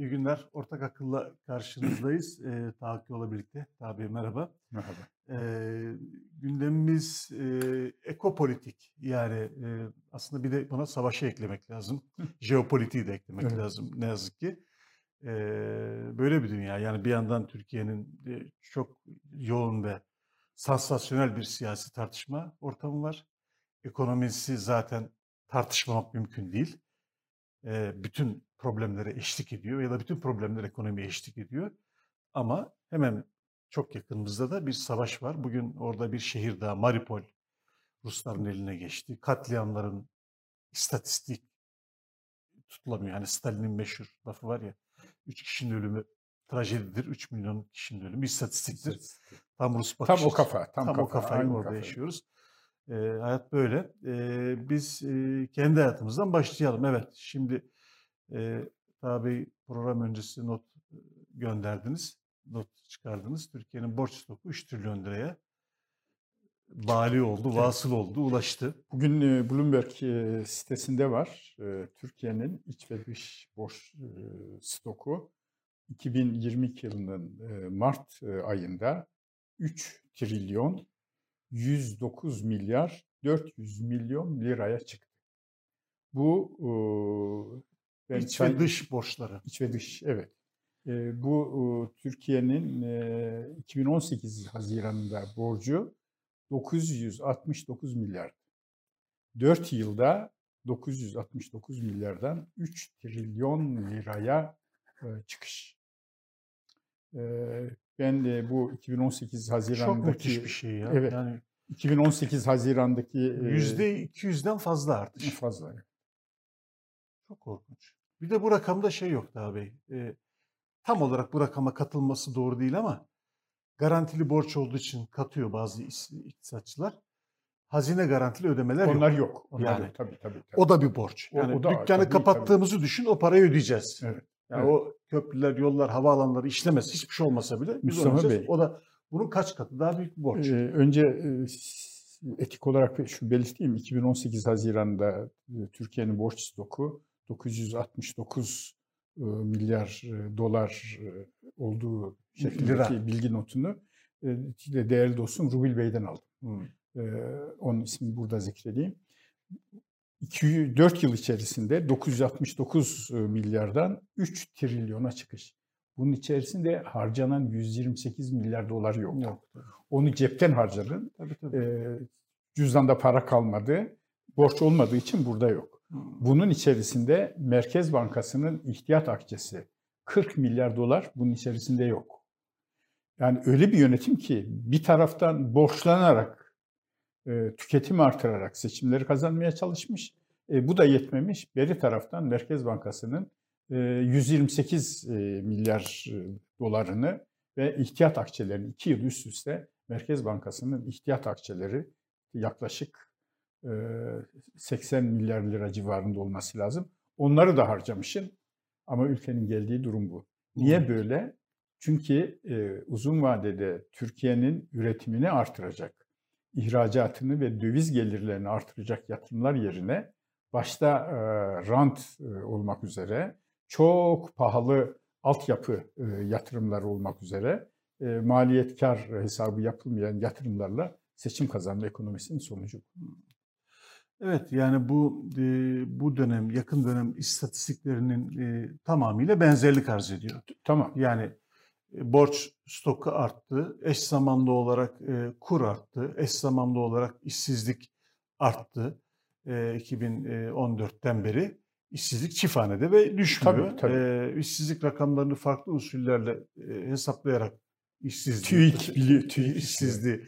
İyi günler. Ortak akılla karşınızdayız. E, Tahakkü birlikte. Tabi merhaba. Merhaba. E, gündemimiz e, ekopolitik. Yani e, aslında bir de buna savaşı eklemek lazım. Jeopolitiği de eklemek evet. lazım ne yazık ki. E, böyle bir dünya. Yani bir yandan Türkiye'nin e, çok yoğun ve sansasyonel bir siyasi tartışma ortamı var. Ekonomisi zaten tartışmamak mümkün değil. Bütün problemlere eşlik ediyor ya da bütün problemler ekonomiye eşlik ediyor. Ama hemen çok yakınımızda da bir savaş var. Bugün orada bir şehir daha Maripol Rusların eline geçti. Katliamların istatistik tutulamıyor. Hani Stalin'in meşhur lafı var ya. Üç kişinin ölümü trajedidir. Üç milyon kişinin ölümü istatistiktir. Tam Rus bakış. Tam o kafa. Tam, tam kafa, o kafayı orada kafa. yaşıyoruz. E, hayat böyle. E, biz e, kendi hayatımızdan başlayalım. Evet şimdi e, tabi program öncesi not gönderdiniz. Not çıkardınız. Türkiye'nin borç stoku 3 trilyon liraya bali oldu, vasıl oldu, ulaştı. Bugün Bloomberg sitesinde var. Türkiye'nin iç ve dış borç stoku 2022 yılının Mart ayında 3 trilyon 109 milyar 400 milyon liraya çıktı. Bu ben iç ve dış borçları. İç ve dış, evet. E, bu e, Türkiye'nin e, 2018 Haziran'ında borcu 969 milyar. 4 yılda 969 milyardan 3 trilyon liraya e, çıkış. E, ben de bu 2018 Haziran'daki... Çok müthiş bir şey ya. Evet. Yani 2018 Haziran'daki... Yüzde 200'den fazla artış. Fazla. Çok korkunç. Bir de bu rakamda şey yok daha bey. E, tam olarak bu rakama katılması doğru değil ama garantili borç olduğu için katıyor bazı iktisatçılar. Hazine garantili ödemeler Onlar yok. yok. Onlar yani, yok. Tabii, tabii, tabii. O da bir borç. Yani o, o da, dükkanı tabii, kapattığımızı tabii. düşün o parayı ödeyeceğiz. Evet. Yani evet. o köprüler, yollar, havaalanları işlemez. Hiçbir şey olmasa bile biz Mustafa Bey. O da bunun kaç katı daha büyük bir borç. Ee, önce e, etik olarak şu belirteyim. 2018 Haziran'da e, Türkiye'nin borç stoku 969 milyar dolar olduğu şeklindeki bilgi notunu değerli dostum Rubil Bey'den aldım. Hmm. Onun ismini burada zikredeyim. 2, 4 yıl içerisinde 969 milyardan 3 trilyona çıkış. Bunun içerisinde harcanan 128 milyar dolar yok. yok. Onu cepten harcadın. Tabii, tabii. cüzdanda para kalmadı. Borç olmadığı için burada yok. Bunun içerisinde Merkez Bankası'nın ihtiyat akçesi 40 milyar dolar bunun içerisinde yok. Yani öyle bir yönetim ki bir taraftan borçlanarak, e, tüketimi artırarak seçimleri kazanmaya çalışmış. E, bu da yetmemiş. Beri taraftan Merkez Bankası'nın e, 128 e, milyar e, dolarını ve ihtiyat akçelerini iki yıl üst üste Merkez Bankası'nın ihtiyat akçeleri yaklaşık 80 milyar lira civarında olması lazım. Onları da harcamışsın ama ülkenin geldiği durum bu. Niye böyle? Çünkü e, uzun vadede Türkiye'nin üretimini artıracak, ihracatını ve döviz gelirlerini artıracak yatırımlar yerine başta e, rant e, olmak üzere çok pahalı altyapı e, yatırımları olmak üzere e, maliyet kar hesabı yapılmayan yatırımlarla seçim kazanma ekonomisinin sonucu. Evet yani bu e, bu dönem yakın dönem istatistiklerinin e, tamamıyla benzerlik arz ediyor. Tamam. Yani borç stoku arttı, eş zamanlı olarak e, kur arttı, eş zamanlı olarak işsizlik arttı. E, 2014'ten beri işsizlik çifthanede ve düşmüyor. Tabii, tabii. E, işsizlik rakamlarını farklı usullerle e, hesaplayarak işsizliği, TÜİK biliyor, TÜİK işsizliği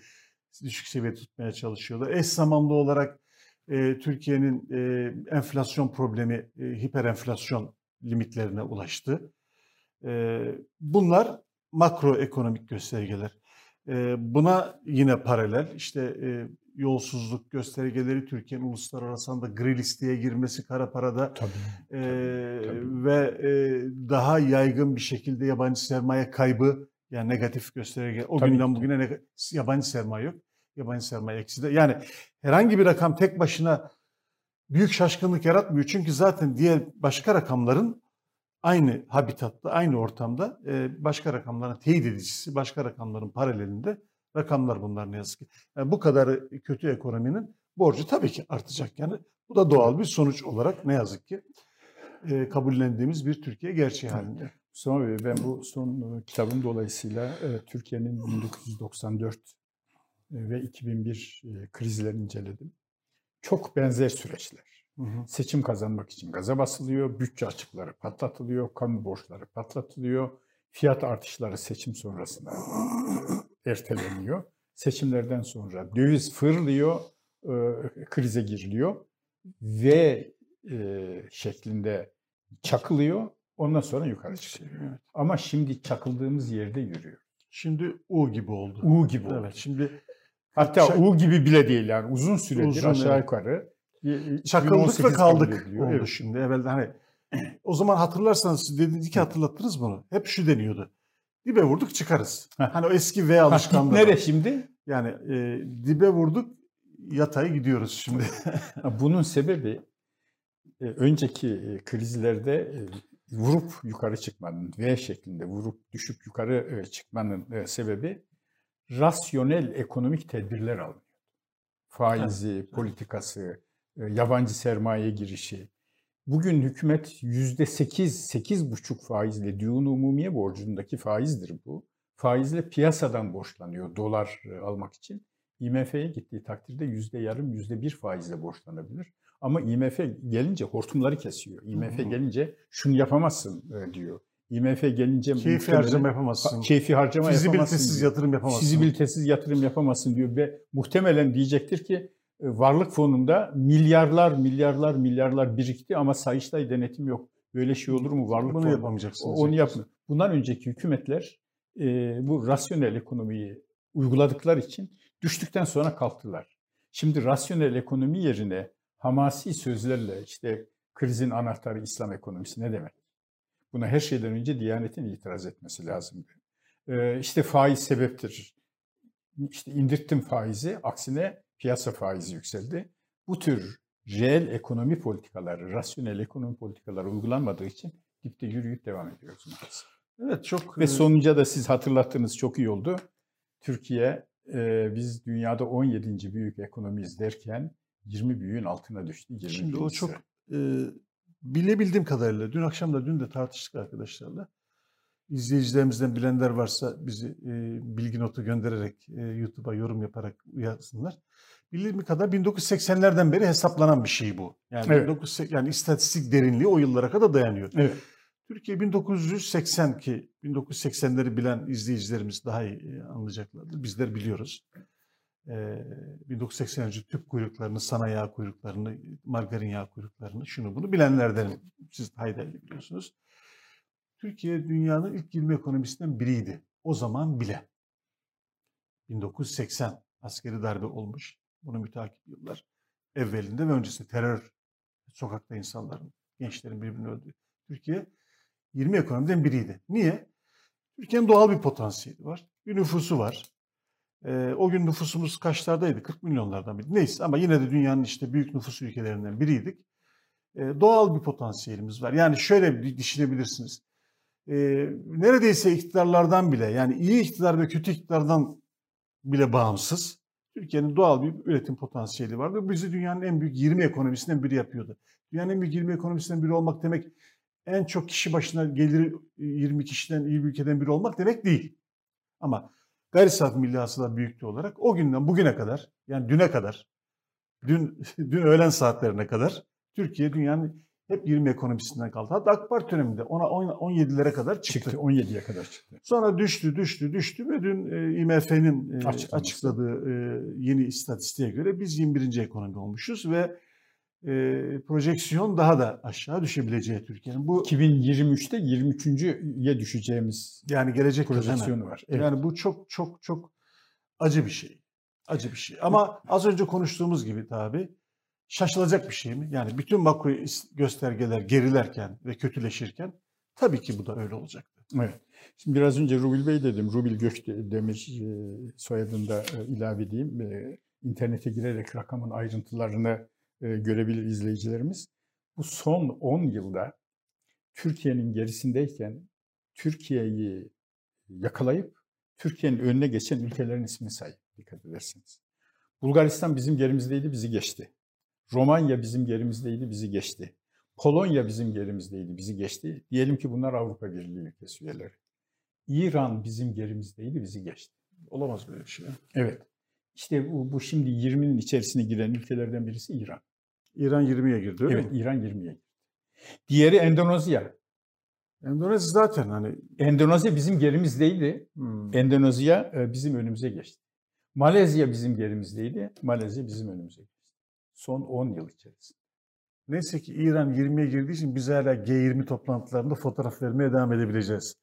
düşük seviyede tutmaya çalışıyorlar. Eş zamanlı olarak e, Türkiye'nin e, enflasyon problemi e, hiperenflasyon limitlerine ulaştı. E, bunlar makroekonomik göstergeler. E, buna yine paralel işte e, yolsuzluk göstergeleri Türkiye'nin uluslararası anda gri listeye girmesi kara parada tabii, e, tabii. ve e, daha yaygın bir şekilde yabancı sermaye kaybı yani negatif gösterge. O tabii, günden bugüne yabancı sermaye yok yabancı sermaye eksi de. Yani herhangi bir rakam tek başına büyük şaşkınlık yaratmıyor. Çünkü zaten diğer başka rakamların aynı habitatta, aynı ortamda e, başka rakamların teyit edicisi, başka rakamların paralelinde rakamlar bunlar ne yazık ki. Yani bu kadar kötü ekonominin borcu tabii ki artacak. Yani bu da doğal bir sonuç olarak ne yazık ki e, kabullendiğimiz bir Türkiye gerçeği halinde. Mustafa Bey ben bu son e, kitabım dolayısıyla e, Türkiye'nin 1994 e, ve 2001 e, krizlerini inceledim. Çok benzer süreçler. Hı hı. Seçim kazanmak için gaza basılıyor, bütçe açıkları patlatılıyor, kamu borçları patlatılıyor, fiyat artışları seçim sonrasında erteleniyor. Seçimlerden sonra döviz fırlıyor, e, krize giriliyor ve e, şeklinde çakılıyor. Ondan sonra yukarı çıkıyor. Evet. Ama şimdi çakıldığımız yerde yürüyor. Şimdi U gibi oldu. U gibi oldu. Evet. Şimdi Hatta Çak- U gibi bile değil yani uzun süredir Uzun, aşağı evet. yukarı. E, çakıldık ve 2018 kaldık oldu Evet. şimdi. Evvelden hani o zaman hatırlarsanız dediniz ki hatırlattınız bunu. Hep şu deniyordu. Dibe vurduk çıkarız. Hani o eski V alışkanlığı. nere şimdi? Yani e, dibe vurduk yatay gidiyoruz şimdi. Bunun sebebi e, önceki e, krizlerde vurup yukarı çıkmanın, V şeklinde vurup düşüp yukarı çıkmanın sebebi rasyonel ekonomik tedbirler alınıyor. Faizi, politikası, yabancı sermaye girişi. Bugün hükümet yüzde sekiz, sekiz buçuk faizle düğün umumiye borcundaki faizdir bu. Faizle piyasadan borçlanıyor dolar e, almak için. IMF'ye gittiği takdirde yüzde yarım, yüzde bir faizle borçlanabilir. Ama IMF gelince hortumları kesiyor. IMF gelince şunu yapamazsın e, diyor. IMF gelince Keyfi harcama Ha, yapamazsın. keyfi harcama yapamazsın Fizibilitesiz yatırım yapamazsın. Fizibilitesiz yatırım yapamazsın diyor ve muhtemelen diyecektir ki e, varlık fonunda milyarlar milyarlar milyarlar birikti ama Sayıştay denetim yok. Böyle şey olur mu varlık Bunu fonu? yapamayacaksınız. Onu yapmıyor. Bundan önceki hükümetler e, bu rasyonel ekonomiyi uyguladıkları için düştükten sonra kalktılar. Şimdi rasyonel ekonomi yerine hamasi sözlerle işte krizin anahtarı İslam ekonomisi ne demek? Buna her şeyden önce Diyanet'in itiraz etmesi lazım. E, işte faiz sebeptir. İşte indirttim faizi, aksine piyasa faizi yükseldi. Bu tür reel ekonomi politikaları, rasyonel ekonomi politikaları uygulanmadığı için dipte yürüyüp devam ediyoruz maalesef. Evet çok Ve e, sonunca da siz hatırlattığınız çok iyi oldu. Türkiye e, biz dünyada 17. büyük ekonomiyiz derken 20 büyüğün altına düştü. 20 Şimdi o çok e, bilebildiğim kadarıyla dün akşam da dün de tartıştık arkadaşlarla. İzleyicilerimizden bilenler varsa bizi e, bilgi notu göndererek e, YouTube'a yorum yaparak uyasınlar. Bildiğim kadar 1980'lerden beri hesaplanan bir şey bu. Yani Evet. 1980 yani istatistik derinliği o yıllara kadar dayanıyor. Evet. Türkiye 1980 ki 1980'leri bilen izleyicilerimiz daha iyi e, anlayacaklardır. Bizler biliyoruz. Ee, 1980 önce tüp kuyruklarını, sana yağ kuyruklarını, margarin yağ kuyruklarını, şunu bunu bilenlerden siz haydi biliyorsunuz. Türkiye dünyanın ilk 20 ekonomisinden biriydi. O zaman bile. 1980 askeri darbe olmuş. Bunu müteakip yıllar evvelinde ve öncesinde terör, sokakta insanların, gençlerin birbirini öldürdüğü. Türkiye 20 ekonomiden biriydi. Niye? Türkiye'nin doğal bir potansiyeli var. Bir nüfusu var. Ee, o gün nüfusumuz kaçlardaydı? 40 milyonlardan biri. Neyse ama yine de dünyanın işte büyük nüfus ülkelerinden biriydik. Ee, doğal bir potansiyelimiz var. Yani şöyle düşünebilirsiniz. Ee, neredeyse iktidarlardan bile yani iyi iktidar ve kötü iktidardan bile bağımsız Türkiye'nin doğal bir üretim potansiyeli var ve bizi dünyanın en büyük 20 ekonomisinden biri yapıyordu. Dünyanın en büyük 20 ekonomisinden biri olmak demek en çok kişi başına geliri 20 kişiden iyi bir ülkeden biri olmak demek değil. Ama gayri safi milli hasıla büyüklüğü olarak o günden bugüne kadar yani düne kadar dün dün öğlen saatlerine kadar Türkiye dünyanın hep 20 ekonomisinden kaldı. Hatta AK Parti döneminde ona 17'lere kadar çıktı. Çıktı 17'ye kadar çıktı. Sonra düştü, düştü, düştü ve dün e, IMF'nin e, Açıklaması. açıkladığı e, yeni istatistiğe göre biz 21. ekonomi olmuşuz ve e, projeksiyon daha da aşağı düşebileceği Türkiye'nin. Bu 2023'te 23.ye düşeceğimiz yani gelecek projeksiyonu var. Evet. Yani bu çok çok çok acı bir şey. Acı bir şey. Ama az önce konuştuğumuz gibi tabii şaşılacak bir şey mi? Yani bütün makro göstergeler gerilerken ve kötüleşirken tabii ki bu da öyle olacaktı. Evet. Şimdi biraz önce Rubil Bey dedim. Rubil Gökdemir e, soyadını da e, ilave edeyim. E, İnternete girerek rakamın ayrıntılarını görebilir izleyicilerimiz. Bu son 10 yılda Türkiye'nin gerisindeyken Türkiye'yi yakalayıp Türkiye'nin önüne geçen ülkelerin ismini say dikkat ederseniz. Bulgaristan bizim gerimizdeydi, bizi geçti. Romanya bizim gerimizdeydi, bizi geçti. Polonya bizim gerimizdeydi, bizi geçti. Diyelim ki bunlar Avrupa Birliği ülkesi üyeleri. İran bizim gerimizdeydi, bizi geçti. Olamaz böyle bir şey. Evet. İşte bu, bu şimdi 20'nin içerisine giren ülkelerden birisi İran. İran 20'ye girdi öyle evet, mi? İran 20'ye girdi. Diğeri Endonezya. Endonezya zaten hani Endonezya bizim gerimizdeydi. hmm, Endonezya e, bizim önümüze geçti. Malezya bizim gerimizdeydi. Malezya bizim önümüze geçti. Son 10 yıl içerisinde. neyse ki İran 20'ye girdiği için biz hala G20 toplantılarında fotoğraf vermeye devam edebileceğiz.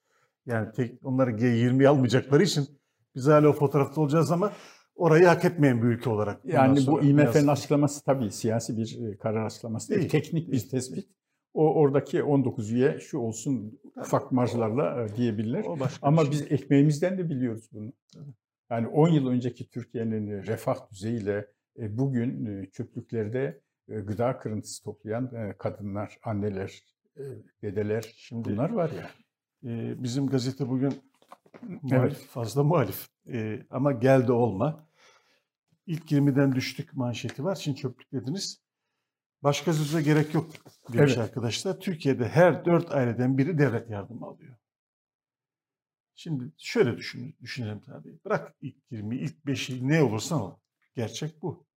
Yani tek onları G20'ye almayacakları için biz hala o fotoğrafta olacağız ama orayı hak etmeyen bir ülke olarak. Yani bu IMF'nin açıklaması tabii siyasi bir e, karar açıklaması değil. Değil. Teknik bir tespit. O oradaki 19 üye şu olsun ufak marjlarla e, diyebilirler. Ama şey. biz ekmeğimizden de biliyoruz bunu. Yani 10 yıl önceki Türkiye'nin refah düzeyiyle bugün e, çöplüklerde e, gıda kırıntısı toplayan e, kadınlar, anneler, e, dedeler Şimdi bunlar var ya. e, bizim gazete bugün muhalif, fazla muhalif E, ama geldi olma. İlk 20'den düştük manşeti var. Şimdi çöplük dediniz. Başka söze gerek yok demiş Evet. arkadaşlar. Türkiye'de her dört aileden biri devlet yardımı alıyor. Şimdi şöyle düşün, düşünelim tabii. Bırak ilk 20, ilk 5'i ne olursa ol. Gerçek bu.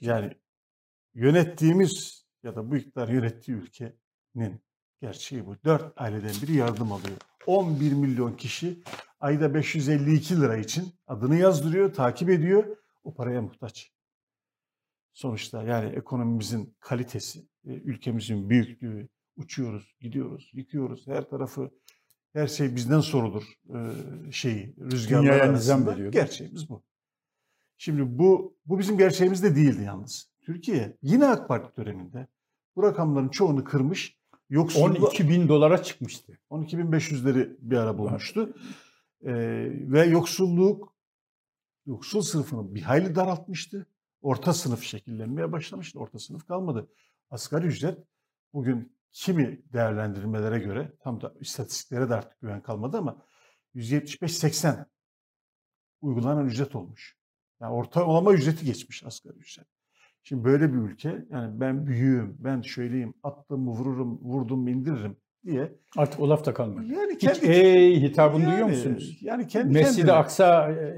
Yani yönettiğimiz ya da bu iktidar yönettiği ülkenin gerçeği bu. Dört aileden biri yardım alıyor. 11 milyon kişi ayda 552 lira için adını yazdırıyor, takip ediyor. O paraya muhtaç. Sonuçta yani ekonomimizin kalitesi, e, ülkemizin büyüklüğü, uçuyoruz, gidiyoruz, yıkıyoruz. Her tarafı, her şey bizden sorulur e, şeyi, rüzgarlar Dünyaya arasında. Gerçeğimiz bu. Şimdi bu bu bizim gerçeğimiz de değildi yalnız. Türkiye yine AK Parti döneminde bu rakamların çoğunu kırmış. Yoksulluğu 12 bin dolara çıkmıştı. 12.500'leri bir ara bulmuştu. Ee, ve yoksulluk yoksul sınıfını bir hayli daraltmıştı. Orta sınıf şekillenmeye başlamıştı. Orta sınıf kalmadı. Asgari ücret bugün kimi değerlendirmelere göre tam da istatistiklere de artık güven kalmadı ama 175-80 uygulanan ücret olmuş. Yani ortalama ücreti geçmiş asgari ücret. Şimdi böyle bir ülke yani ben büyüğüm, ben şöyleyim, attım vururum, vurdum indiririm diye. Artık o laf da kalmadı. Yani Hiç kendi ey hitabını yani, duyuyor musunuz? Yani kendi Mescid-i kendine. Aksa e,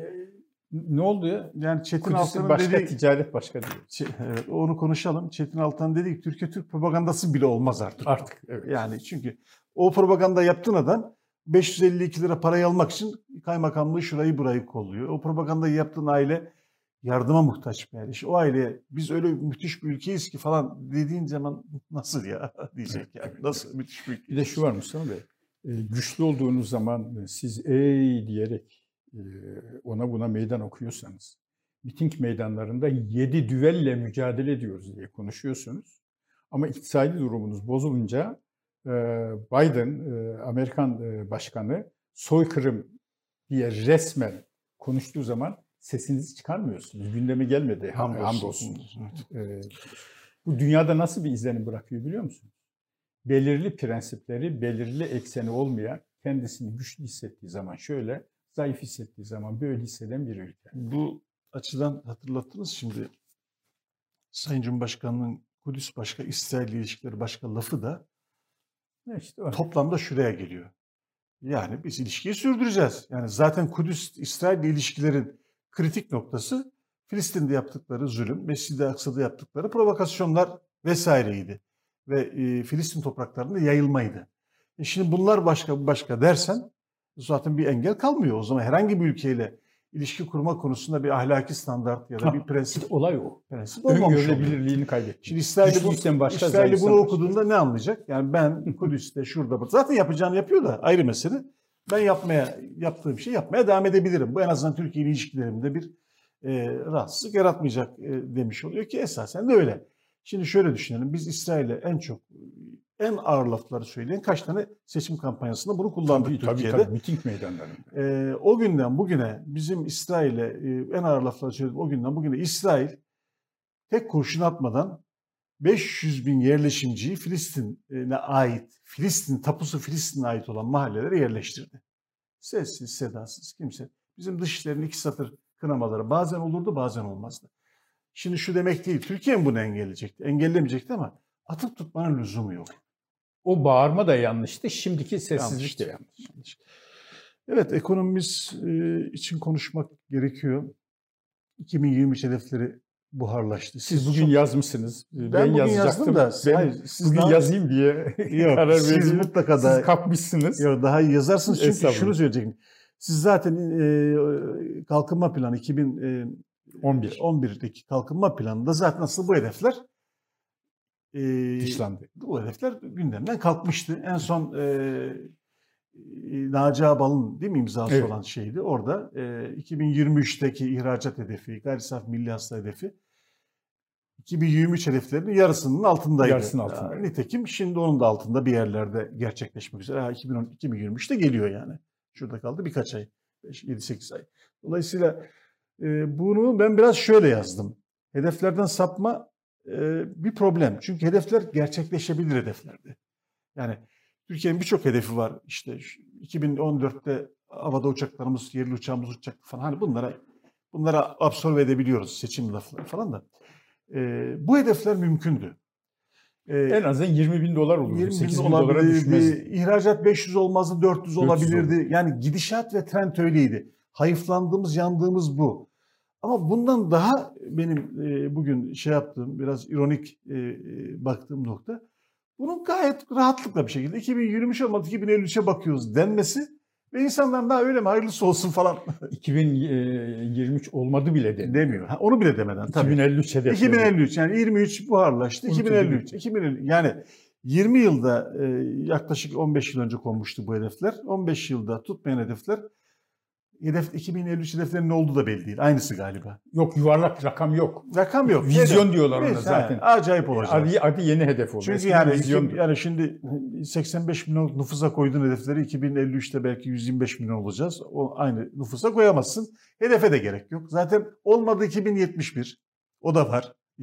ne oldu ya? Yani Çetin Altan'ın başka dediği, ticaret başka diyor. Evet, onu konuşalım. Çetin Altan dedi ki Türkiye Türk propagandası bile olmaz artık. Artık evet. Yani çünkü o propaganda yaptığın adam 552 lira parayı almak için kaymakamlığı şurayı burayı kolluyor. O propagandayı yaptığın aile yardıma muhtaç bir aile. İşte o aile biz öyle müthiş bir ülkeyiz ki falan dediğin zaman nasıl ya diyecek yani. Nasıl müthiş bir ülke. Bir de şu var Mustafa Bey. e, Güçlü olduğunuz zaman e, siz ey diyerek e, ona buna meydan okuyorsanız, miting meydanlarında yedi düvelle mücadele ediyoruz diye konuşuyorsunuz. Ama iktisadi durumunuz bozulunca Biden, e, Amerikan e, başkanı soykırım diye resmen konuştuğu zaman sesinizi çıkarmıyorsunuz. Gündeme gelmedi. Hamdolsun. Hamdolsun. Evet. Ee, bu dünyada nasıl bir izlenim bırakıyor biliyor musunuz? Belirli prensipleri, belirli ekseni olmayan, kendisini güçlü hissettiği zaman şöyle, zayıf hissettiği zaman böyle hisseden bir ülke. Bu açıdan hatırlattınız şimdi Sayın Cumhurbaşkanı'nın Kudüs başka, İsrail ilişkileri başka lafı da işte o. toplamda şuraya geliyor. Yani biz ilişkiyi sürdüreceğiz. Yani zaten Kudüs İsrail ilişkilerin kritik noktası Filistin'de yaptıkları zulüm, Mescid-i Aksa'da yaptıkları provokasyonlar vesaireydi. Ve e, Filistin topraklarında yayılmaydı. E şimdi bunlar başka başka dersen zaten bir engel kalmıyor. O zaman herhangi bir ülkeyle ilişki kurma konusunda bir ahlaki standart ya da bir prensip olay o. prensip olmamış. Öngörülebilirliğini kaybetti. Şimdi İsrail'i bu, başka, zayıfsan bunu başka. okuduğunda ne anlayacak? Yani ben Kudüs'te şurada zaten yapacağını yapıyor da ayrı mesele. Ben yapmaya yaptığım şey yapmaya devam edebilirim. Bu en azından Türkiye ile ilişkilerimde bir e, rahatsızlık yaratmayacak e, demiş oluyor ki esasen de öyle. Şimdi şöyle düşünelim. Biz İsrail'e en çok en ağır lafları söyleyen kaç tane seçim kampanyasında bunu kullandık Tabii, tabii, Türkiye'de. tabii, miting meydanlarında. Ee, o günden bugüne bizim İsrail'e e, en ağır lafları söyledim. O günden bugüne İsrail tek kurşun atmadan 500 bin yerleşimciyi Filistin'e ait Filistin, tapusu Filistin'e ait olan mahallelere yerleştirdi. Sessiz, sedasız kimse. Bizim dışişlerin iki satır kınamaları bazen olurdu bazen olmazdı. Şimdi şu demek değil, Türkiye mi bunu engelleyecekti? Engellemeyecekti ama atıp tutmanın lüzumu yok. O bağırma da yanlıştı, şimdiki sessizlik de yanlış. yanlış. Evet, ekonomimiz e, için konuşmak gerekiyor. 2023 hedefleri buharlaştı. Siz, siz bugün çok... yazmışsınız. Ben, ben bugün yazdım da ben hayır, siz bugün daha... yazayım diye yok, karar siz verdim. mutlaka da siz kapmışsınız. Yok daha iyi yazarsınız çünkü şunu söyleyecektim. Siz zaten e, kalkınma planı 2011 11'deki kalkınma planında zaten nasıl bu hedefler e, dışlandı. Bu hedefler gündemden kalkmıştı. En son e, Naci Abal'ın değil mi imzası evet. olan şeydi. Orada e, 2023'teki ihracat hedefi, gayri saf milli hasta hedefi 2023 hedeflerinin yarısının altındaydı. Yarısının altında. Yani, nitekim şimdi onun da altında bir yerlerde gerçekleşmek üzere. Ha, 2010, 2023'te geliyor yani. Şurada kaldı birkaç ay. 7-8 ay. Dolayısıyla bunu ben biraz şöyle yazdım. Hedeflerden sapma bir problem. Çünkü hedefler gerçekleşebilir hedeflerdi. Yani Türkiye'nin birçok hedefi var. İşte 2014'te havada uçaklarımız, yerli uçağımız uçacak falan. Hani bunlara bunlara absorbe edebiliyoruz seçim lafları falan da. Bu hedefler mümkündü. E, en azından 20 bin dolar olur. 20 bin dolara düşmez. İhracat 500 olmazdı, 400, 400 olabilirdi. Olur. Yani gidişat ve trend öyleydi. Hayıflandığımız, yandığımız bu. Ama bundan daha benim e, bugün şey yaptığım, biraz ironik e, e baktığım nokta bunun gayet rahatlıkla bir şekilde 2023 olmadı 2053'e bakıyoruz denmesi ve insanlar daha öyle mi hayırlısı olsun falan. 2023 olmadı bile demiyor. Demiyor. Ha, onu bile demeden tabii. 2053 hedef. 2053 yani 23 buharlaştı. 2053. 2053 yani 20 yılda yaklaşık 15 yıl önce konmuştu bu hedefler. 15 yılda tutmayan hedefler hedef 2053 hedeflerinin ne olduğu da belli değil. Aynısı galiba. Yok yuvarlak rakam yok. Rakam yok. Vizyon hedef. diyorlar ona zaten. He, acayip olacak. Adı, adı yeni hedef oluyor. Çünkü Eskiden yani vizyon yani şimdi 85 milyon nüfusa koyduğun hedefleri 2053'te belki 125 milyon olacağız. O aynı nüfusa koyamazsın. Hedefe de gerek yok. Zaten olmadı 2071. O da var.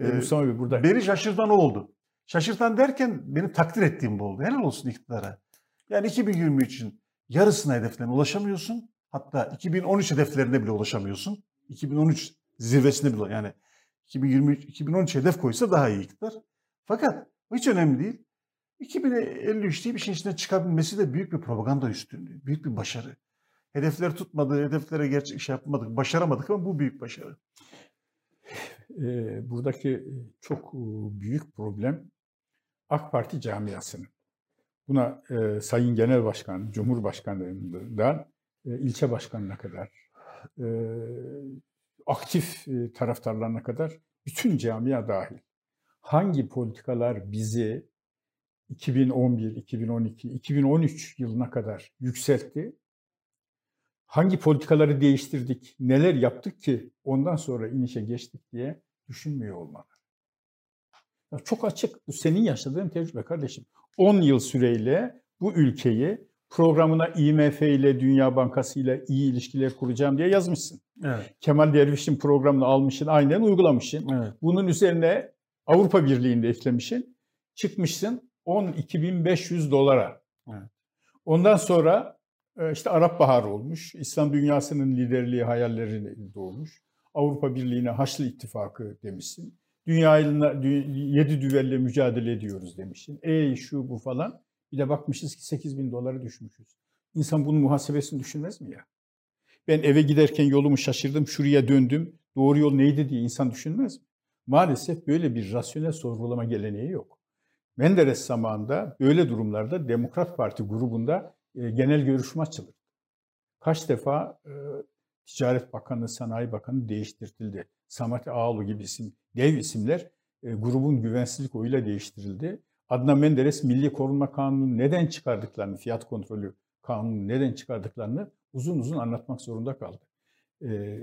ee, Mustafa Bey burada. Beni şaşırtan o oldu. Şaşırtan derken beni takdir ettiğim bu oldu. Helal olsun iktidara. Yani 2023'ün yarısına hedeflerine ulaşamıyorsun. Hatta 2013 hedeflerine bile ulaşamıyorsun. 2013 zirvesine bile yani 2023 2013 hedef koysa daha iyi iktidar. Fakat hiç önemli değil. 2053 diye bir şeyin içinden çıkabilmesi de büyük bir propaganda üstünlüğü, büyük bir başarı. Hedefleri tutmadı, hedeflere gerçek şey yapmadık, başaramadık ama bu büyük başarı. Buradaki çok büyük problem AK Parti camiasının. Buna e, Sayın Genel Başkan, Cumhurbaşkanlığından e, ilçe başkanına kadar, e, aktif e, taraftarlarına kadar bütün camia dahil. Hangi politikalar bizi 2011, 2012, 2013 yılına kadar yükseltti? Hangi politikaları değiştirdik, neler yaptık ki ondan sonra inişe geçtik diye düşünmüyor olmalı. Ya çok açık, bu senin yaşadığın tecrübe kardeşim. 10 yıl süreyle bu ülkeyi programına IMF ile Dünya Bankası ile iyi ilişkiler kuracağım diye yazmışsın. Evet. Kemal Derviş'in programını almışsın, aynen uygulamışsın. Evet. Bunun üzerine Avrupa Birliği'nde eklemişsin. Çıkmışsın 12.500 dolara. Evet. Ondan sonra e, işte Arap Baharı olmuş. İslam dünyasının liderliği hayalleri doğmuş. Avrupa Birliği'ne Haçlı İttifakı demişsin. Dünyayla yedi düvelle mücadele ediyoruz demişsin. Ey şu bu falan. Bir de bakmışız ki 8 bin dolara düşmüşüz. İnsan bunun muhasebesini düşünmez mi ya? Ben eve giderken yolumu şaşırdım, şuraya döndüm. Doğru yol neydi diye insan düşünmez mi? Maalesef böyle bir rasyonel sorgulama geleneği yok. Menderes zamanında böyle durumlarda Demokrat Parti grubunda e, genel görüşme açılır. Kaç defa e, Ticaret Bakanı, Sanayi Bakanı değiştirildi. Samet Ağaoğlu gibi isim, dev isimler e, grubun güvensizlik oyuyla değiştirildi. Adnan Menderes Milli Korunma Kanunu neden çıkardıklarını, fiyat kontrolü kanunu neden çıkardıklarını uzun uzun anlatmak zorunda kaldı. E,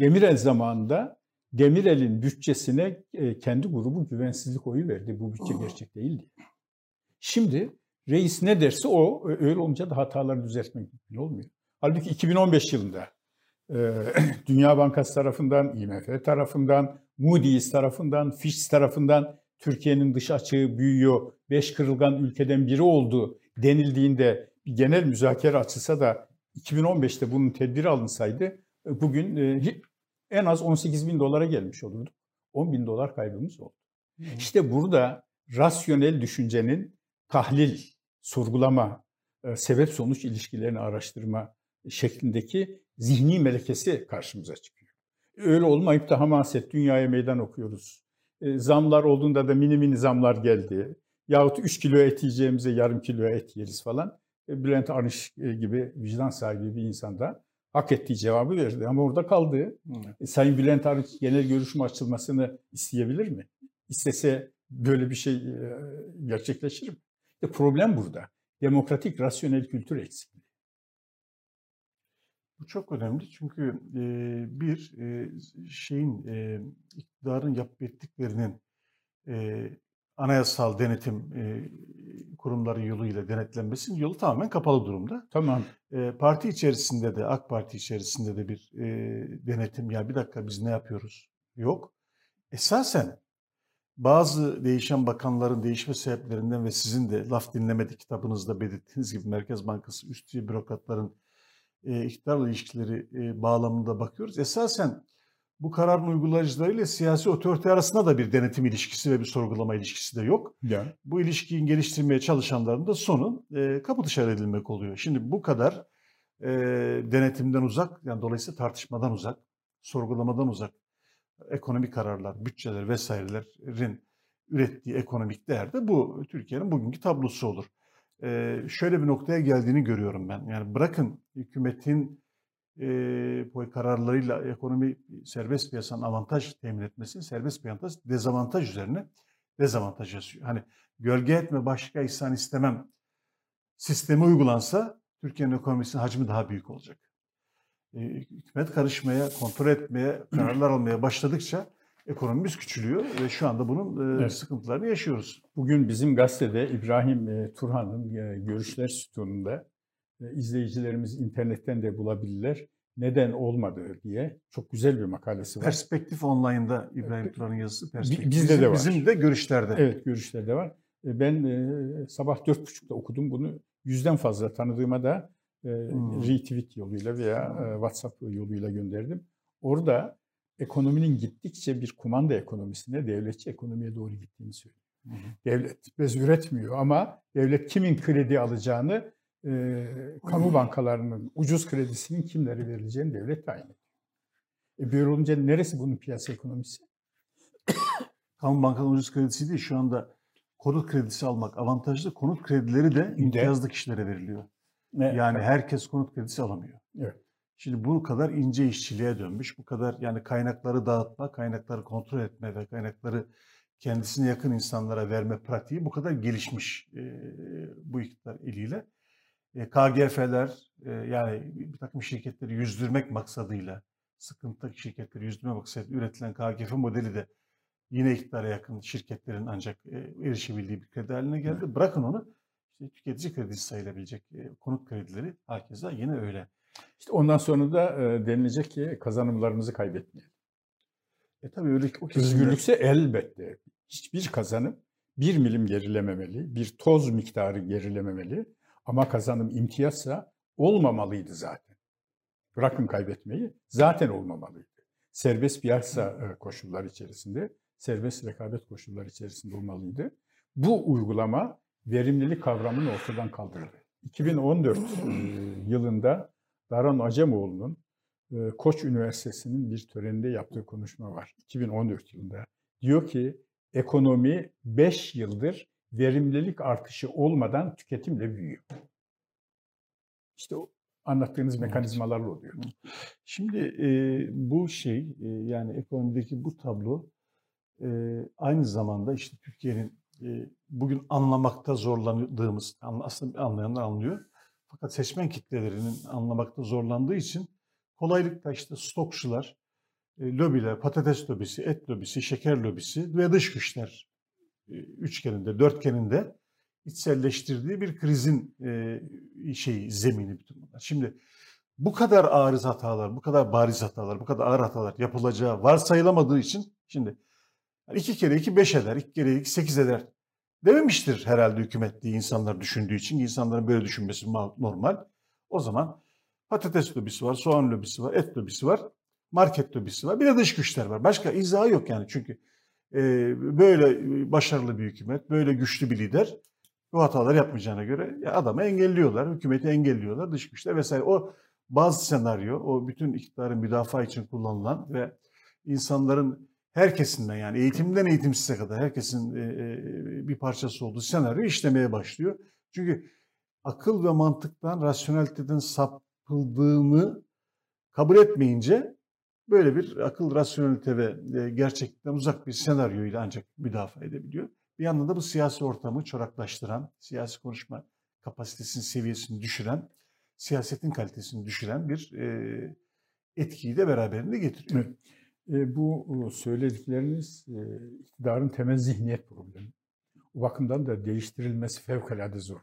Demirel zamanında Demirel'in bütçesine e, kendi grubu güvensizlik oyu verdi. Bu bütçe gerçek değil diye. Şimdi reis ne derse o, öyle olunca da hataları düzeltmek mümkün olmuyor. Halbuki 2015 yılında Dünya Bankası tarafından, IMF tarafından, Moody's tarafından, Fitch tarafından Türkiye'nin dış açığı büyüyor, beş kırılgan ülkeden biri oldu denildiğinde genel müzakere açılsa da 2015'te bunun tedbiri alınsaydı e, bugün e, en az 18 bin dolara gelmiş olurdu. 10 bin dolar kaybımız oldu. İşte burada rasyonel düşüncenin tahlil, sorgulama, e, sebep sonuç ilişkilerini araştırma şeklindeki zihni melekesi karşımıza çıkıyor. Öyle olmayıp da hamaset dünyaya meydan okuyoruz. E, zamlar olduğunda da mini mini zamlar geldi. Yahut 3 kilo et yiyeceğimize yarım kilo et yeriz falan. E, Bülent Arınç gibi vicdan sahibi bir insan da hak ettiği cevabı verdi ama orada kaldı. E, Sayın Bülent Arınç genel görüşüm açılmasını isteyebilir mi? İstese böyle bir şey gerçekleşir mi? İşte problem burada. Demokratik rasyonel kültür eksikliği. Bu çok önemli çünkü e, bir e, şeyin e, iktidarın yapıp ettiklerinin e, anayasal denetim e, kurumları yoluyla denetlenmesinin yolu tamamen kapalı durumda. Tamam. E, parti içerisinde de AK Parti içerisinde de bir e, denetim ya bir dakika biz ne yapıyoruz yok. Esasen bazı değişen bakanların değişme sebeplerinden ve sizin de laf dinlemedi kitabınızda belirttiğiniz gibi Merkez Bankası üstü bürokratların e, iktidarla ilişkileri e, bağlamında bakıyoruz. Esasen bu kararın uygulayıcılarıyla siyasi otorite arasında da bir denetim ilişkisi ve bir sorgulama ilişkisi de yok. Ya. Bu ilişkiyi geliştirmeye çalışanların da sonu e, kapı dışarı edilmek oluyor. Şimdi bu kadar e, denetimden uzak, yani dolayısıyla tartışmadan uzak, sorgulamadan uzak ekonomik kararlar, bütçeler vesairelerin ürettiği ekonomik değerde bu Türkiye'nin bugünkü tablosu olur. Şöyle bir noktaya geldiğini görüyorum ben. Yani bırakın hükümetin e, kararlarıyla ekonomi serbest piyasanın avantaj temin etmesini serbest piyasa dezavantaj üzerine dezavantaj yazıyor. Hani gölge etme başka ihsan istemem sistemi uygulansa Türkiye'nin ekonomisinin hacmi daha büyük olacak. Hükümet karışmaya, kontrol etmeye, kararlar almaya başladıkça ekonomimiz küçülüyor ve şu anda bunun e, evet. sıkıntılarını yaşıyoruz. Bugün bizim gazetede İbrahim e, Turhan'ın görüşler sütununda izleyicilerimiz internetten de bulabilirler. Neden olmadı diye çok güzel bir makalesi var. Perspektif Online'da İbrahim Turhan'ın yazısı. Perspektif. Bizde de var. Bizim de görüşlerde. Evet görüşlerde var. Ben sabah dört buçukta okudum bunu. Yüzden fazla tanıdığıma da hmm. retweet yoluyla veya WhatsApp yoluyla gönderdim. Orada ekonominin gittikçe bir kumanda ekonomisine, devletçi ekonomiye doğru gittiğini söylüyor. Hmm. Devlet bez üretmiyor ama devlet kimin kredi alacağını, e, kamu bankalarının ucuz kredisinin kimlere verileceğini devlet tayin ediyor. E böyle olunca neresi bunun piyasa ekonomisi? kamu bankalarının ucuz kredisi değil, şu anda konut kredisi almak avantajlı. Konut kredileri de imtiyazlı kişilere veriliyor. Ne? Yani herkes konut kredisi alamıyor. Evet. Şimdi bu kadar ince işçiliğe dönmüş, bu kadar yani kaynakları dağıtma, kaynakları kontrol etme ve kaynakları kendisine yakın insanlara verme pratiği bu kadar gelişmiş e, bu iktidar eliyle. E, KGF'ler e, yani bir takım şirketleri yüzdürmek maksadıyla, sıkıntıdaki şirketleri yüzdürmek maksadıyla üretilen KGF modeli de yine iktidara yakın şirketlerin ancak e, erişebildiği bir kredi haline geldi. Bırakın onu işte tüketici kredisi sayılabilecek e, konut kredileri hakeza yine öyle. İşte ondan sonra da e, denilecek ki kazanımlarımızı kaybetmeyelim. E tabii öyle o Özgürlükse elbette hiçbir kazanım bir milim gerilememeli, bir toz miktarı gerilememeli ama kazanım imtiyazsa olmamalıydı zaten. Bırakın kaybetmeyi, zaten olmamalıydı. Serbest piyasa e, koşullar içerisinde, serbest rekabet koşullar içerisinde olmalıydı. Bu uygulama verimlilik kavramını ortadan kaldırdı. 2014 yılında Daran Acemoğlu'nun Koç Üniversitesi'nin bir töreninde yaptığı konuşma var. 2014 yılında. Diyor ki ekonomi 5 yıldır verimlilik artışı olmadan tüketimle büyüyor. İşte o anlattığınız mekanizmalarla oluyor. Şimdi e, bu şey e, yani ekonomideki bu tablo e, aynı zamanda işte Türkiye'nin bugün anlamakta zorlandığımız, aslında anlayanlar anlıyor. Fakat seçmen kitlelerinin anlamakta zorlandığı için kolaylıkla işte stokçular, lobiler, patates lobisi, et lobisi, şeker lobisi ve dış güçler üçgeninde, dörtgeninde içselleştirdiği bir krizin şeyi, zemini bütün bunlar. Şimdi bu kadar ağır hatalar, bu kadar bariz hatalar, bu kadar ağır hatalar yapılacağı varsayılamadığı için şimdi iki kere iki beş eder, iki kere iki sekiz eder dememiştir herhalde hükümet diye insanlar düşündüğü için. insanların böyle düşünmesi normal. O zaman patates lobisi var, soğan lobisi var, et lobisi var, market lobisi var. Bir de dış güçler var. Başka izahı yok yani çünkü e, böyle başarılı bir hükümet, böyle güçlü bir lider bu hatalar yapmayacağına göre ya adamı engelliyorlar, hükümeti engelliyorlar, dış güçler vesaire. O bazı senaryo, o bütün iktidarın müdafaa için kullanılan ve insanların herkesinden yani eğitimden eğitimsize kadar herkesin e, e, bir parçası olduğu senaryo işlemeye başlıyor. Çünkü akıl ve mantıktan, rasyoneliteden sapıldığını kabul etmeyince böyle bir akıl, rasyonelite ve e, gerçeklikten uzak bir senaryoyla ancak müdafaa edebiliyor. Bir yandan da bu siyasi ortamı çoraklaştıran, siyasi konuşma kapasitesinin seviyesini düşüren, siyasetin kalitesini düşüren bir etkiyi de beraberinde getiriyor. Evet. E, bu söyledikleriniz e, iktidarın temel zihniyet problemi. O bakımdan da değiştirilmesi fevkalade zor.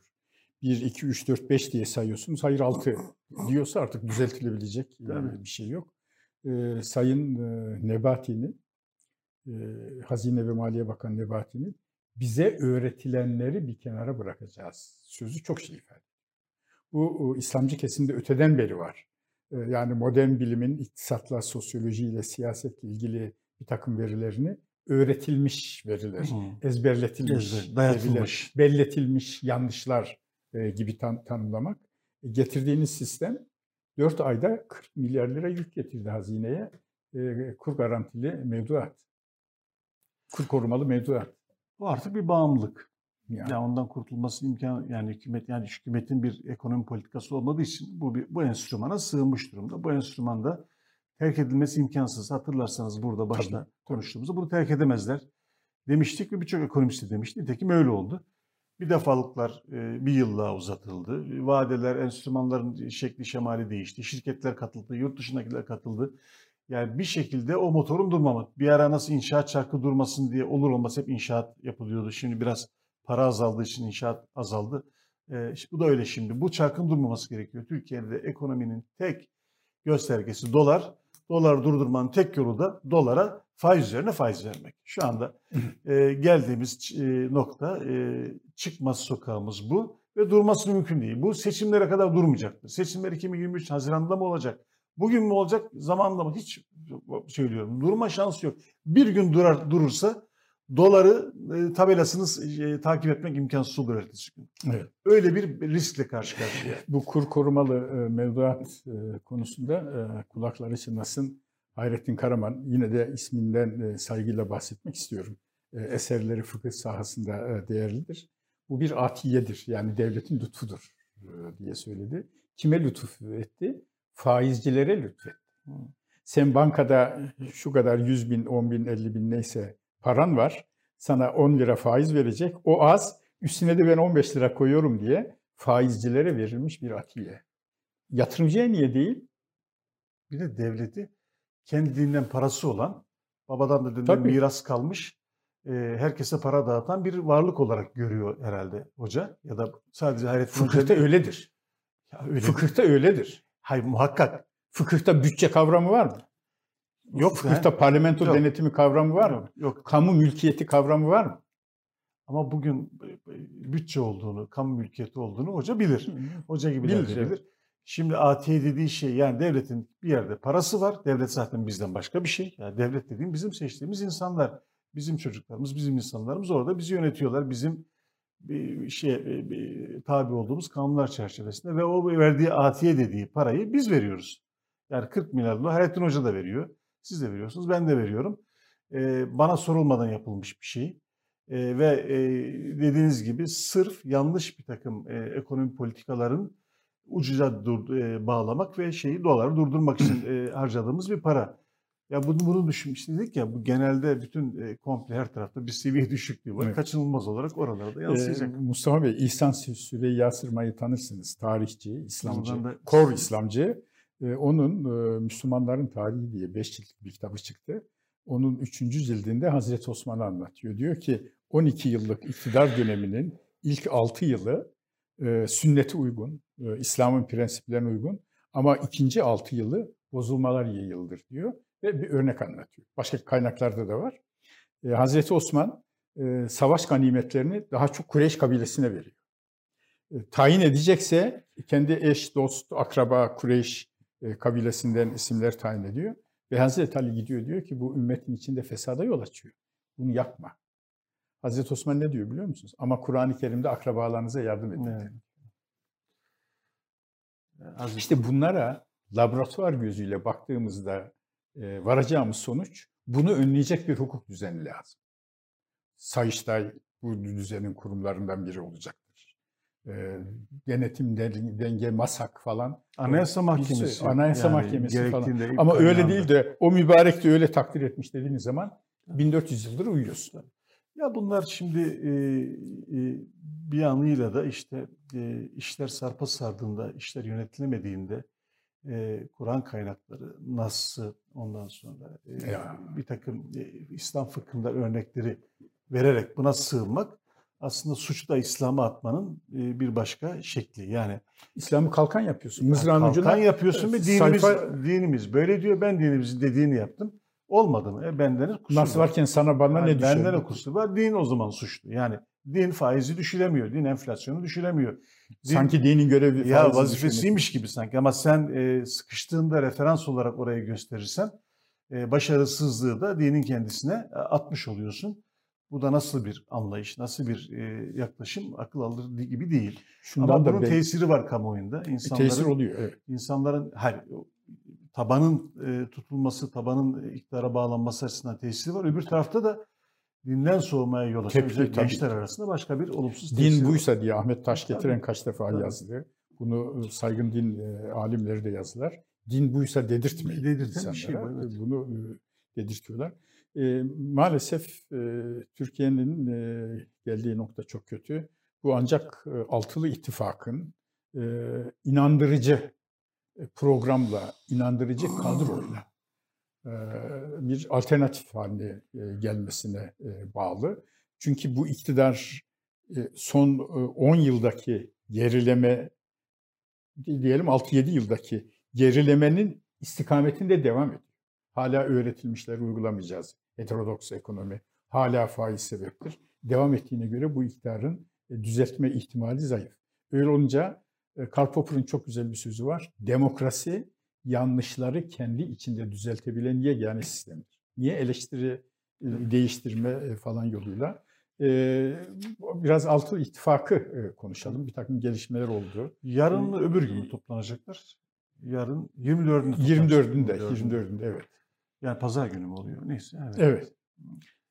1, 2, 3, 4, 5 diye sayıyorsunuz. Hayır 6 diyorsa artık düzeltilebilecek e, bir şey yok. E, Sayın e, Nebati'nin, e, Hazine ve Maliye Bakanı Nebati'nin bize öğretilenleri bir kenara bırakacağız sözü çok şey ifade. Bu İslamcı kesimde öteden beri var. Yani modern bilimin iktisatla, sosyolojiyle, siyasetle ilgili bir takım verilerini öğretilmiş veriler, ezberletilmiş Ezber, veriler, belletilmiş yanlışlar gibi tan tanımlamak. E, getirdiğiniz sistem 4 ayda 40 milyar lira yük getirdi hazineye. E, kur garantili mevduat. Kur korumalı mevduat. Bu artık bir bağımlılık. Yani. yani ondan kurtulması imkan yani hükümet yani hükümetin bir ekonomi politikası olmadığı için bu bir, bu enstrümana sığınmış durumda. Bu enstrüman da terk edilmesi imkansız. Hatırlarsanız burada başta Tabii. konuştuğumuzda bunu terk edemezler demiştik ve birçok ekonomist de demişti. Nitekim öyle oldu. Bir defalıklar bir yıllığa uzatıldı. Vadeler, enstrümanların şekli şemali değişti. Şirketler katıldı, yurt dışındakiler katıldı. Yani bir şekilde o motorun durmamak. Bir ara nasıl inşaat çarkı durmasın diye olur olmaz hep inşaat yapılıyordu. Şimdi biraz para azaldığı için inşaat azaldı. E, bu da öyle şimdi. Bu çarkın durmaması gerekiyor. Türkiye'de ekonominin tek göstergesi dolar. Dolar durdurmanın tek yolu da dolara faiz üzerine faiz vermek. Şu anda e, geldiğimiz e, nokta e, çıkmaz sokağımız bu ve durması mümkün değil. Bu seçimlere kadar durmayacaktır. Seçimler 2023 Haziran'da mı olacak? Bugün mü olacak? Zamanında mı? Hiç söylüyorum. Durma şansı yok. Bir gün durar durursa doları e, tabelasını e, takip etmek imkansız olur ertesi gün. Evet. Öyle bir riskle karşı karşıya. Bu kur korumalı e, mevduat e, konusunda e, kulakları çınlasın Hayrettin Karaman yine de isminden e, saygıyla bahsetmek istiyorum. E, eserleri fıkıh sahasında e, değerlidir. Bu bir atiyedir yani devletin lütfudur e, diye söyledi. Kime lütuf etti? Faizcilere lütfetti. Sen bankada şu kadar 100 bin, 10 bin, 50 bin neyse paran var. Sana 10 lira faiz verecek. O az. Üstüne de ben 15 lira koyuyorum diye faizcilere verilmiş bir atiye. Yatırımcıya niye değil? Bir de devleti kendinden parası olan, babadan da dededen miras kalmış, e, herkese para dağıtan bir varlık olarak görüyor herhalde hoca. Ya da sadece Hayrettin Hoca öyledir. Ya öyle Fıkıhta öyledir. Hayır muhakkak. Fıkıhta bütçe kavramı var mı? Yok. Yani, parlamento yok. denetimi kavramı var mı? Yok. Kamu mülkiyeti kavramı var mı? Ama bugün bütçe olduğunu, kamu mülkiyeti olduğunu hoca bilir. Hoca gibi bilir. bilir. Şimdi atiye dediği şey yani devletin bir yerde parası var. Devlet zaten bizden başka bir şey. Yani devlet dediğim bizim seçtiğimiz insanlar. Bizim çocuklarımız, bizim insanlarımız orada bizi yönetiyorlar. Bizim bir şey bir, tabi olduğumuz kanunlar çerçevesinde ve o verdiği atiye dediği parayı biz veriyoruz. Yani 40 milyar dolar Hayrettin Hoca da veriyor. Siz de veriyorsunuz, ben de veriyorum. Ee, bana sorulmadan yapılmış bir şey. Ee, ve e, dediğiniz gibi sırf yanlış bir takım e, ekonomi politikaların ucuza dur, e, bağlamak ve şeyi doları durdurmak için e, harcadığımız bir para. Ya bunu, bunu düşünmüş dedik ya bu genelde bütün e, komple her tarafta bir seviye düşüklüğü var. Evet. Kaçınılmaz olarak oralarda yansıyacak. Ee, Mustafa Bey İhsan Süreyya Sırma'yı tanırsınız. Tarihçi, İslamcı, da... kor İslamcı. Onun Müslümanların Tarihi diye beş ciltlik bir kitabı çıktı. Onun üçüncü cildinde Hazreti Osman'ı anlatıyor. Diyor ki 12 yıllık iktidar döneminin ilk 6 yılı sünnete uygun, İslam'ın prensiplerine uygun ama ikinci 6 yılı bozulmalar yayıldır diyor ve bir örnek anlatıyor. Başka kaynaklarda da var. Hazreti Osman savaş ganimetlerini daha çok Kureyş kabilesine veriyor. Tayin edecekse kendi eş, dost, akraba, Kureyş kabilesinden isimler tayin ediyor. Ve Hazreti Ali gidiyor diyor ki bu ümmetin içinde fesada yol açıyor. Bunu yapma. Hazreti Osman ne diyor biliyor musunuz? Ama Kur'an-ı Kerim'de akrabalarınıza yardım edin. Evet. İşte bunlara laboratuvar gözüyle baktığımızda e, varacağımız sonuç bunu önleyecek bir hukuk düzeni lazım. Sayıştay bu düzenin kurumlarından biri olacaktır. E, denetim, denge, masak falan. Anayasa Mahkemesi. Anayasa yani Mahkemesi falan. Ama öyle değil de o mübarek de öyle takdir etmiş dediğiniz zaman 1400 yıldır uyuyorsun. Ya bunlar şimdi e, e, bir anıyla da işte e, işler sarpa sardığında, işler yönetilemediğinde e, Kur'an kaynakları, Nas'ı ondan sonra e, ya. bir takım e, İslam fıkhında örnekleri vererek buna sığınmak aslında suçu da İslam'a atmanın e, bir başka şekli. Yani İslam'ı kalkan yapıyorsun. Mızrağın kalkan ucuna yapıyorsun ve dinimiz sayfa... dinimiz böyle diyor. Ben dinimizin dediğini yaptım. Olmadı mı? E benden kusur Nasıl var. varken sana bana yani ne düşüyor? Benden kusur var. Din o zaman suçlu. Yani din faizi düşüremiyor. Din enflasyonu düşüremiyor. Din, sanki dinin görevi ya vazifesiymiş gibi sanki ama sen e, sıkıştığında referans olarak orayı gösterirsen e, başarısızlığı da dinin kendisine e, atmış oluyorsun. Bu da nasıl bir anlayış, nasıl bir e, yaklaşım akıl alır gibi değil. Şundan Ama bunun ben... tesiri var kamuoyunda. İnsanların, tesir oluyor. Evet. İnsanların hayır, tabanın e, tutulması, tabanın iktidara bağlanması açısından tesiri var. Öbür tarafta da dinden soğumaya yol açan gençler arasında başka bir olumsuz tesir Din buysa var. diye Ahmet Taş getiren kaç defa tabii. yazdı. Bunu saygın din e, alimleri de yazdılar. Din buysa dedirtmeyin. Dedirten bir şey bu. Evet. Bunu e, dedirtiyorlar. E, maalesef e, Türkiye'nin e, geldiği nokta çok kötü. Bu ancak e, altılı ittifakın e, inandırıcı programla, inandırıcı kadroyla e, bir alternatif haline e, gelmesine e, bağlı. Çünkü bu iktidar son 10 yıldaki gerileme diyelim 6-7 yıldaki gerilemenin istikametinde devam ediyor. Hala öğretilmişler uygulamayacağız. Heterodoks ekonomi hala faiz sebeptir. Devam ettiğine göre bu iktidarın düzeltme ihtimali zayıf. Öyle olunca Karl Popper'ın çok güzel bir sözü var. Demokrasi yanlışları kendi içinde düzeltebilen yegane sistemdir. Niye eleştiri değiştirme falan yoluyla? Biraz altı ittifakı konuşalım. Bir takım gelişmeler oldu. Yarın öbür gün toplanacaklar? Yarın 24'ünde 24'ünde, 24'ünde evet. Yani pazar günü mü oluyor? Neyse. Evet. evet.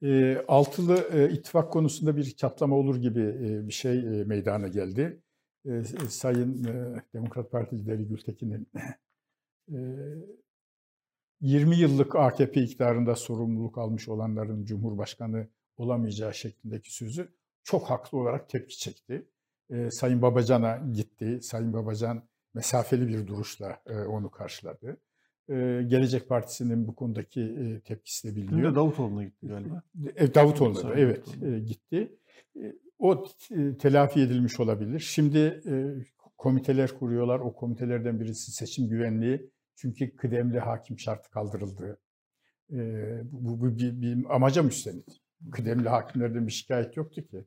E, altılı e, ittifak konusunda bir çatlama olur gibi e, bir şey e, meydana geldi. E, Sayın e, Demokrat Parti lideri Gültekin'in 20 yıllık AKP iktidarında sorumluluk almış olanların Cumhurbaşkanı olamayacağı şeklindeki sözü çok haklı olarak tepki çekti. Sayın Babacan'a gitti. Sayın Babacan mesafeli bir duruşla onu karşıladı. Gelecek Partisi'nin bu konudaki tepkisi de biliniyor. Dün Davutoğlu'na gitti galiba. Davutoğlu'na evet gitti. O telafi edilmiş olabilir. Şimdi komiteler kuruyorlar. O komitelerden birisi seçim güvenliği. Çünkü kıdemli hakim şartı kaldırıldı. Bu, bu bir, bir amaca müstenit. Kıdemli hakimlerden bir şikayet yoktu ki.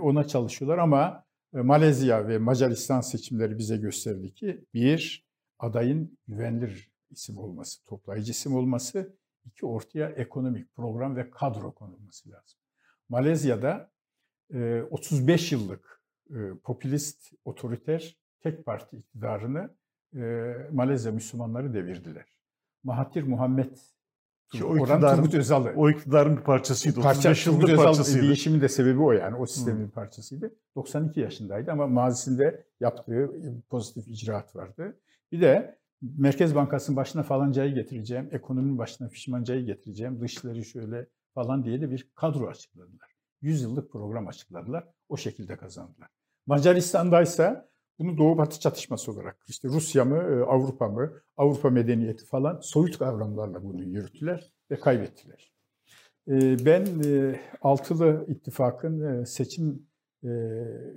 Ona çalışıyorlar ama Malezya ve Macaristan seçimleri bize gösterdi ki bir, adayın güvenilir isim olması, toplayıcı isim olması, iki ortaya ekonomik program ve kadro konulması lazım. Malezya'da 35 yıllık popülist, otoriter tek parti iktidarını Malezya Müslümanları devirdiler. Mahathir Muhammed ki o iktidarın, Turgut Özal'ı. O iktidarın bir parçasıydı. Parça, 35 yıllık Özal parçasıydı. Değişimin de sebebi o yani. O sistemin hmm. bir parçasıydı. 92 yaşındaydı ama mazisinde yaptığı pozitif icraat vardı. Bir de Merkez Bankası'nın başına falancayı getireceğim, ekonominin başına fişmancayı getireceğim, dışları şöyle falan diye de bir kadro açıkladılar. 100 yıllık program açıkladılar. O şekilde kazandılar. Macaristan'daysa bunu Doğu Batı çatışması olarak işte Rusya mı, e, Avrupa mı, Avrupa medeniyeti falan soyut kavramlarla bunu yürüttüler ve kaybettiler. E, ben e, altılı ittifakın seçim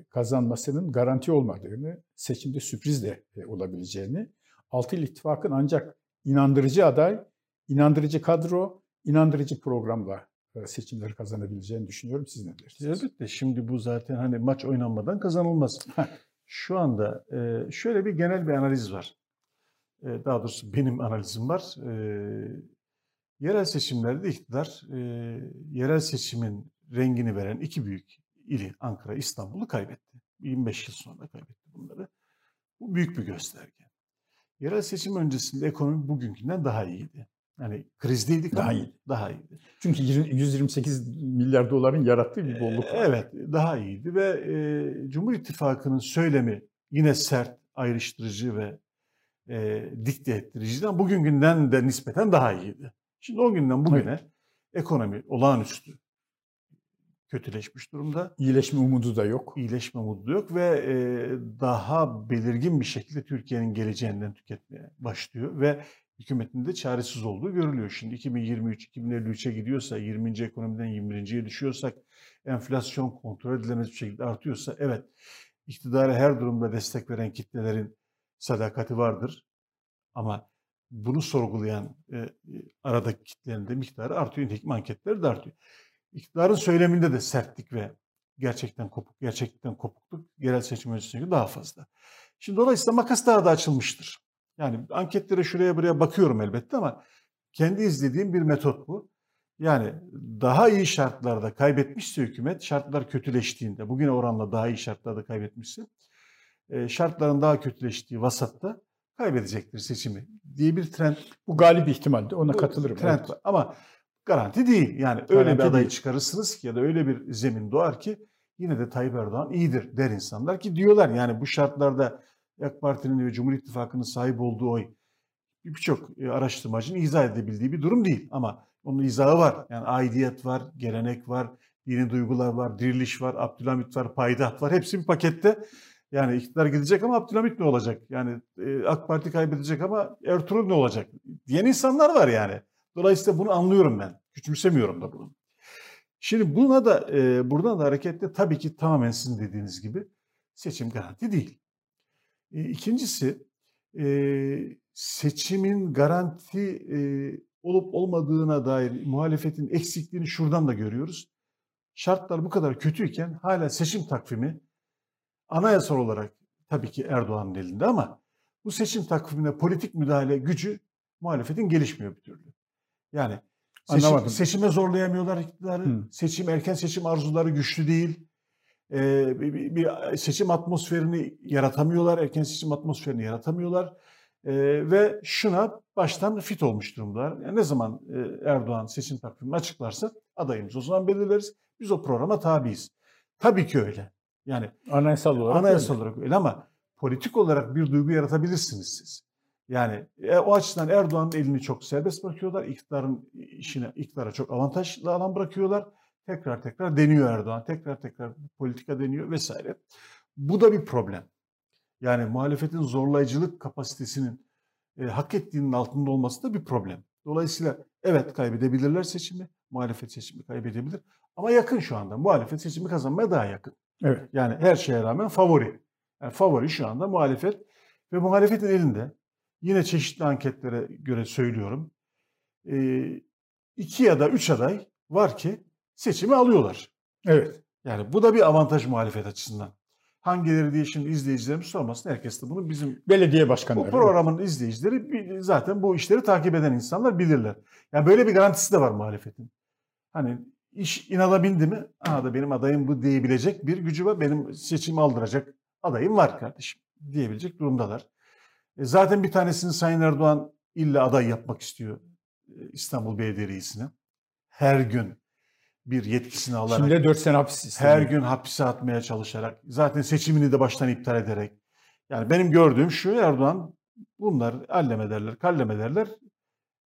kazanmasının garanti olmadığını, seçimde sürpriz de olabileceğini, altılı ittifakın ancak inandırıcı aday, inandırıcı kadro, inandırıcı programla seçimleri kazanabileceğini düşünüyorum. Siz ne dersiniz? Elbette. Şimdi bu zaten hani maç oynanmadan kazanılmaz. Şu anda şöyle bir genel bir analiz var. Daha doğrusu benim analizim var. Yerel seçimlerde iktidar yerel seçimin rengini veren iki büyük ili Ankara, İstanbul'u kaybetti. 25 yıl sonra kaybetti bunları. Bu büyük bir gösterge. Yerel seçim öncesinde ekonomi bugünkünden daha iyiydi. Yani krizdeydik daha ama iyi. daha iyiydi. Çünkü 128 milyar doların yarattığı bir bolluk var. Evet, daha iyiydi ve e, Cumhur İttifakı'nın söylemi yine sert, ayrıştırıcı ve e, dikte ettiriciden bugünkünden de nispeten daha iyiydi. Şimdi o günden bugüne evet. ekonomi olağanüstü kötüleşmiş durumda. İyileşme umudu da yok. İyileşme umudu da yok ve e, daha belirgin bir şekilde Türkiye'nin geleceğinden tüketmeye başlıyor ve hükümetin de çaresiz olduğu görülüyor. Şimdi 2023-2053'e gidiyorsa, 20. ekonomiden 21.ye düşüyorsak, enflasyon kontrol edilemez bir şekilde artıyorsa evet iktidara her durumda destek veren kitlelerin sadakati vardır. Ama bunu sorgulayan e, aradaki kitlerin de miktarı artıyor. Nitekim anketleri de artıyor. İktidarın söyleminde de sertlik ve gerçekten kopuk, gerçekten kopukluk yerel seçim öncesine daha fazla. Şimdi dolayısıyla makas daha da açılmıştır. Yani anketlere şuraya buraya bakıyorum elbette ama kendi izlediğim bir metot bu. Yani daha iyi şartlarda kaybetmişse hükümet, şartlar kötüleştiğinde, bugüne oranla daha iyi şartlarda kaybetmişse, şartların daha kötüleştiği vasatta kaybedecektir seçimi diye bir trend. Bu galip ihtimalde ona katılırım. Trend evet. var. Ama garanti değil. Yani öyle garanti bir adayı değil. çıkarırsınız ki ya da öyle bir zemin doğar ki yine de Tayyip Erdoğan iyidir der insanlar ki diyorlar yani bu şartlarda AK Parti'nin ve Cumhur İttifakı'nın sahip olduğu oy birçok e, araştırmacının izah edebildiği bir durum değil. Ama onun izahı var. Yani aidiyet var, gelenek var, dini duygular var, diriliş var, Abdülhamit var, paydaht var. Hepsi bir pakette. Yani iktidar gidecek ama Abdülhamit ne olacak? Yani e, AK Parti kaybedecek ama Ertuğrul ne olacak? Diyen insanlar var yani. Dolayısıyla bunu anlıyorum ben. Küçümsemiyorum da bunu. Şimdi buna da e, buradan da hareketle tabii ki tamamen sizin dediğiniz gibi seçim garanti değil. E, ikincisi e, seçimin garanti e, olup olmadığına dair muhalefetin eksikliğini şuradan da görüyoruz. Şartlar bu kadar kötüyken hala seçim takvimi anayasal olarak tabii ki Erdoğan'ın elinde ama bu seçim takvimine politik müdahale gücü muhalefetin gelişmiyor bir türlü. Yani seçim, seçime zorlayamıyorlar iktidarı. Hı. Seçim erken seçim arzuları güçlü değil. Ee, bir, bir seçim atmosferini yaratamıyorlar. Erken seçim atmosferini yaratamıyorlar. Ee, ve şuna baştan fit olmuş durumdalar. Yani ne zaman e, Erdoğan seçim takvimini açıklarsa adayımız o zaman belirleriz. Biz o programa tabiiz. Tabii ki öyle. Yani anayasal olarak anayasal öyle. olarak öyle ama politik olarak bir duygu yaratabilirsiniz siz. Yani e, o açıdan Erdoğan'ın elini çok serbest bırakıyorlar. İktidarın işine, iktidara çok avantajlı alan bırakıyorlar. Tekrar tekrar deniyor Erdoğan. Tekrar tekrar politika deniyor vesaire. Bu da bir problem. Yani muhalefetin zorlayıcılık kapasitesinin e, hak ettiğinin altında olması da bir problem. Dolayısıyla evet kaybedebilirler seçimi. Muhalefet seçimi kaybedebilir. Ama yakın şu anda. Muhalefet seçimi kazanmaya daha yakın. Evet. Yani her şeye rağmen favori. Yani favori şu anda muhalefet ve muhalefetin elinde yine çeşitli anketlere göre söylüyorum. E, iki ya da üç aday var ki seçimi alıyorlar. Evet. Yani bu da bir avantaj muhalefet açısından. Hangileri diye şimdi izleyicilerimiz sormasın. Herkes de bunu bizim belediye başkanları. Bu programın izleyicileri zaten bu işleri takip eden insanlar bilirler. Yani böyle bir garantisi de var muhalefetin. Hani iş inada bindi mi? Aha da benim adayım bu diyebilecek bir gücü var. Benim seçimi aldıracak adayım var kardeşim diyebilecek durumdalar. E, zaten bir tanesini Sayın Erdoğan illa aday yapmak istiyor e, İstanbul Belediye Reisi'ne. Her gün bir yetkisini alarak. Şimdi 4 sene hapis istemiyor. Her gün hapise atmaya çalışarak. Zaten seçimini de baştan iptal ederek. Yani benim gördüğüm şu Erdoğan bunlar allem ederler, kallem ederler.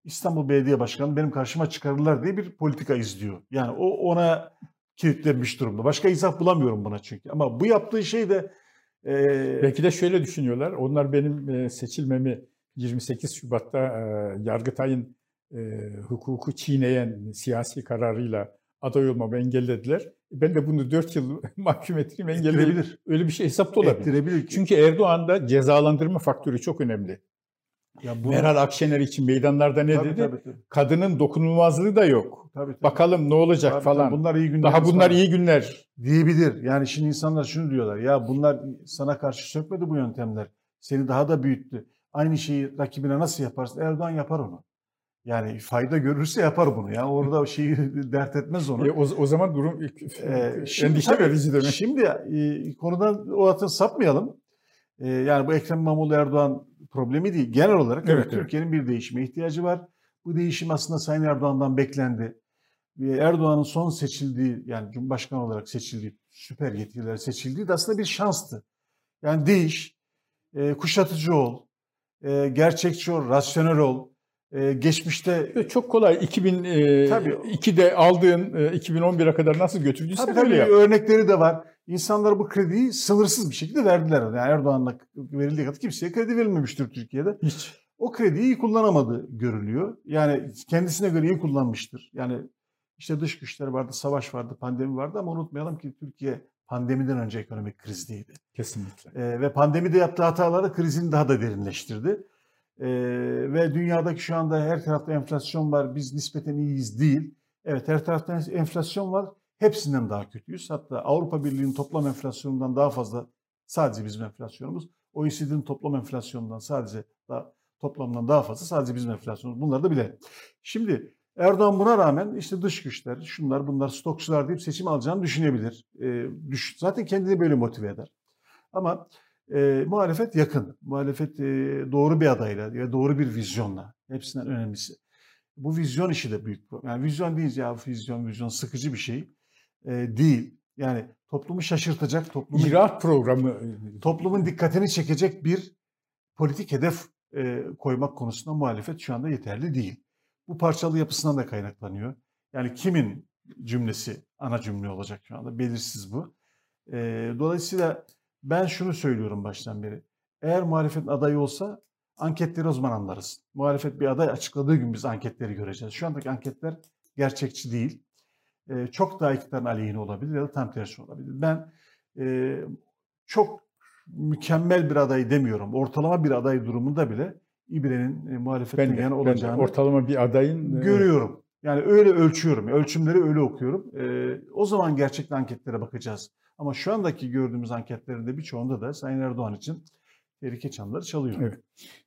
İstanbul Belediye Başkanı benim karşıma çıkarırlar diye bir politika izliyor. Yani o ona kilitlenmiş durumda. Başka izah bulamıyorum buna çünkü. Ama bu yaptığı şey de ee, Belki de şöyle düşünüyorlar. Onlar benim seçilmemi 28 Şubat'ta Yargıtay'ın hukuku çiğneyen siyasi kararıyla aday olmamı engellediler. Ben de bunu 4 yıl mahkum ettireyim engelleyebilir. Öyle bir şey hesapta olabilir. Ettirebilir. Çünkü Erdoğan'da cezalandırma faktörü çok önemli. Ya bu... Meral Akşener için meydanlarda ne tabii, dedi? Tabii, tabii. Kadının dokunulmazlığı da yok. Tabii, tabii. Bakalım ne olacak Tabii, falan. tabii. Bunlar iyi günler. Daha bunlar iyi günler. diyebilir. Yani şimdi insanlar şunu diyorlar. Ya bunlar sana karşı sökmedi bu yöntemler. Seni daha da büyüttü. Aynı şeyi rakibine nasıl yaparsın? Erdoğan yapar onu. Yani fayda görürse yapar bunu. Yani orada şeyi dert etmez onu. E, o, o zaman durum Ee, endişe verici demek. Şimdi e, konudan o atın sapmayalım. E, yani bu Ekrem İmamoğlu Erdoğan problemi değil. Genel olarak Evet, evet. Türkiye'nin bir değişime ihtiyacı var. Bu değişim aslında Sayın Erdoğan'dan beklendi. Erdoğan'ın son seçildiği yani Cumhurbaşkanı olarak seçildiği, süper yetkililer seçildiği de aslında bir şanstı. Yani değiş, e, kuşatıcı ol, e, gerçekçi ol, rasyonel ol. E, geçmişte Çok kolay. Tabii. 2002'de aldığın e, 2011'e kadar nasıl götürdüysen Tabii öyle tabii yap. örnekleri de var. İnsanlar bu krediyi sınırsız bir şekilde verdiler. Yani Erdoğan'la verildiği kadar kimseye kredi verilmemiştir Türkiye'de. Hiç. O krediyi iyi kullanamadı görülüyor. Yani kendisine göre iyi kullanmıştır. Yani işte dış güçler vardı, savaş vardı, pandemi vardı ama unutmayalım ki Türkiye pandemiden önce ekonomik krizdeydi. Kesinlikle. Ee, ve pandemide yaptığı hataları krizini daha da derinleştirdi. Ee, ve dünyadaki şu anda her tarafta enflasyon var. Biz nispeten iyiyiz değil. Evet her tarafta enflasyon var. Hepsinden daha kötüyüz. Hatta Avrupa Birliği'nin toplam enflasyonundan daha fazla sadece bizim enflasyonumuz. OECD'nin toplam enflasyonundan sadece daha, toplamdan daha fazla sadece bizim enflasyonumuz. Bunları da bilelim. Şimdi Erdoğan buna rağmen işte dış güçler, şunlar bunlar stokçular deyip seçim alacağını düşünebilir. Ee, düş, zaten kendini böyle motive eder. Ama e, muhalefet yakın. Muhalefet e, doğru bir adayla ve doğru bir vizyonla. Hepsinden önemlisi. Bu vizyon işi de büyük. Yani vizyon değil ya vizyon, vizyon sıkıcı bir şey e, değil. Yani toplumu şaşırtacak, toplumu, İcraat programı toplumun dikkatini çekecek bir politik hedef e, koymak konusunda muhalefet şu anda yeterli değil. Bu parçalı yapısından da kaynaklanıyor. Yani kimin cümlesi ana cümle olacak şu anda belirsiz bu. E, dolayısıyla ben şunu söylüyorum baştan beri. Eğer muhalefetin adayı olsa anketleri o zaman anlarız. Muhalefet bir aday açıkladığı gün biz anketleri göreceğiz. Şu andaki anketler gerçekçi değil. Ee, çok daha iktidarın aleyhine olabilir ya da tam tersi olabilir. Ben e, çok mükemmel bir aday demiyorum. Ortalama bir aday durumunda bile İBRE'nin e, muhalefetten ben de, yana ben olacağını ortalama bir adayın e, görüyorum. Yani öyle ölçüyorum. Ölçümleri öyle okuyorum. Ee, o zaman gerçekten anketlere bakacağız. Ama şu andaki gördüğümüz anketlerinde birçoğunda da Sayın Erdoğan için tehlike çanları çalıyor. Evet.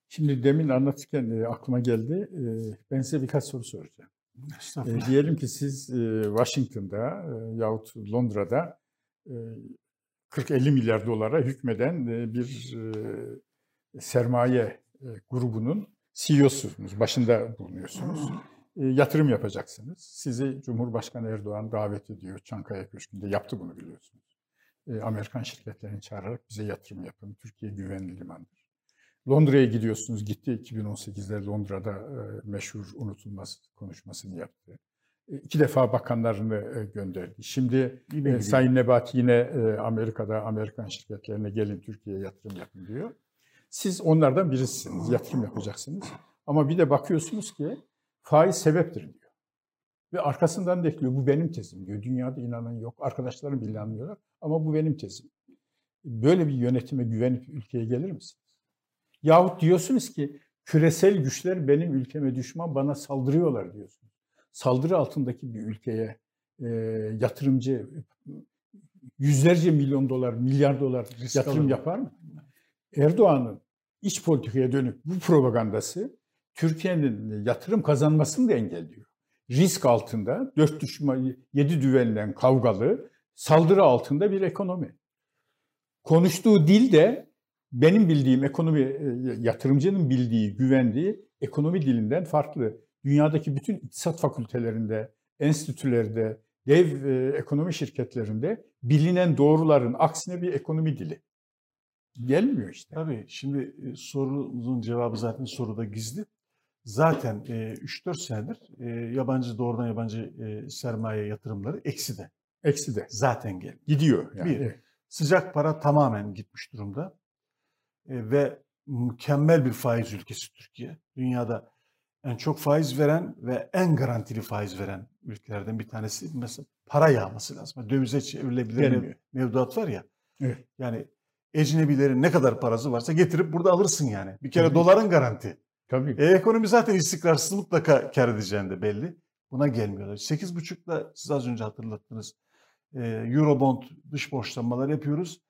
Şimdi demin anlatırken e, aklıma geldi. E, ben size birkaç soru soracağım. E, diyelim ki siz e, Washington'da e, yahut Londra'da e, 40-50 milyar dolara hükmeden e, bir e, sermaye grubunun CEO'sunuz, başında bulunuyorsunuz. E, yatırım yapacaksınız. Sizi Cumhurbaşkanı Erdoğan davet ediyor. Çankaya Köşkü'nde yaptı bunu biliyorsunuz. E, Amerikan şirketlerini çağırarak bize yatırım yapın. Türkiye güvenli limandır. Londra'ya gidiyorsunuz. Gitti 2018'de Londra'da e, meşhur unutulmaz konuşmasını yaptı. E, iki defa bakanlarını e, gönderdi. Şimdi e. Sayın Nebati yine e, Amerika'da Amerikan şirketlerine gelin Türkiye'ye yatırım yapın diyor. Siz onlardan birisiniz. Yatırım yapacaksınız. Ama bir de bakıyorsunuz ki faiz sebeptir diyor. Ve arkasından da ekliyor. Bu benim tezim diyor. Dünyada inanan yok. Arkadaşlarım bile anlıyorlar. Ama bu benim tezim. Böyle bir yönetime güvenip ülkeye gelir misiniz? Yahut diyorsunuz ki küresel güçler benim ülkeme düşman bana saldırıyorlar diyorsunuz. Saldırı altındaki bir ülkeye e, yatırımcı yüzlerce milyon dolar, milyar dolar Risk yatırım alır. yapar mı? Erdoğan'ın iç politikaya dönük bu propagandası Türkiye'nin yatırım kazanmasını da engelliyor. Risk altında, dört düşman, yedi düvellen kavgalı, saldırı altında bir ekonomi. Konuştuğu dil de benim bildiğim ekonomi, e, yatırımcının bildiği, güvendiği ekonomi dilinden farklı. Dünyadaki bütün iktisat fakültelerinde, enstitülerde, dev e, ekonomi şirketlerinde bilinen doğruların aksine bir ekonomi dili. Gelmiyor işte. Tabii şimdi e, sorunun cevabı zaten soruda gizli. Zaten e, 3-4 senedir e, yabancı doğrudan yabancı e, sermaye yatırımları eksi de. Eksi de. Zaten gel. Gidiyor yani. Bir. Evet. Sıcak para tamamen gitmiş durumda. E, ve mükemmel bir faiz ülkesi Türkiye. Dünyada en çok faiz veren ve en garantili faiz veren ülkelerden bir tanesi. Mesela para yağması lazım. Dövize çevrilebilir mevduat var ya. Evet. Yani ecnebilerin ne kadar parası varsa getirip burada alırsın yani. Bir kere Tabii. doların garanti. Tabii. E, ekonomi zaten istikrarsız mutlaka kar edeceğin de belli. Buna gelmiyorlar. 8,5'la siz az önce hatırlattınız. E, Eurobond dış borçlanmalar yapıyoruz.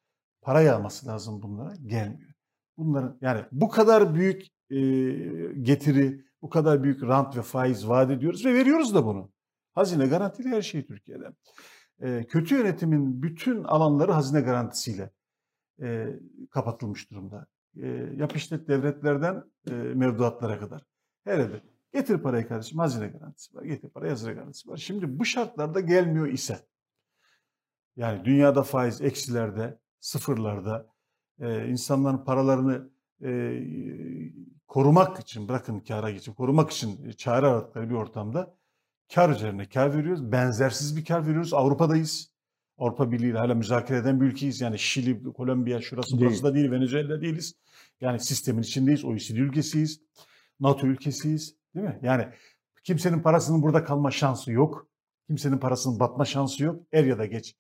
Para yağması lazım bunlara. Gelmiyor. Bunların yani bu kadar büyük e, getiri, bu kadar büyük rant ve faiz vaat ediyoruz ve veriyoruz da bunu. Hazine garantili her şey Türkiye'de. E, kötü yönetimin bütün alanları hazine garantisiyle e, kapatılmış durumda. E, yap devletlerden e, mevduatlara kadar. Her evde. Getir parayı kardeşim hazine garantisi var. Getir parayı hazine garantisi var. Şimdi bu şartlarda gelmiyor ise yani dünyada faiz eksilerde, sıfırlarda e, insanların paralarını e, korumak için, bırakın kara için, korumak için çare aradıkları bir ortamda kar üzerine kar veriyoruz. Benzersiz bir kar veriyoruz. Avrupa'dayız. Avrupa Birliği ile hala müzakere eden bir ülkeyiz. Yani Şili, Kolombiya, şurası burası da değil, Venezuela değiliz. Yani sistemin içindeyiz, OECD ülkesiyiz, NATO ülkesiyiz. Değil mi? Yani kimsenin parasının burada kalma şansı yok. Kimsenin parasının batma şansı yok. Er ya da geç.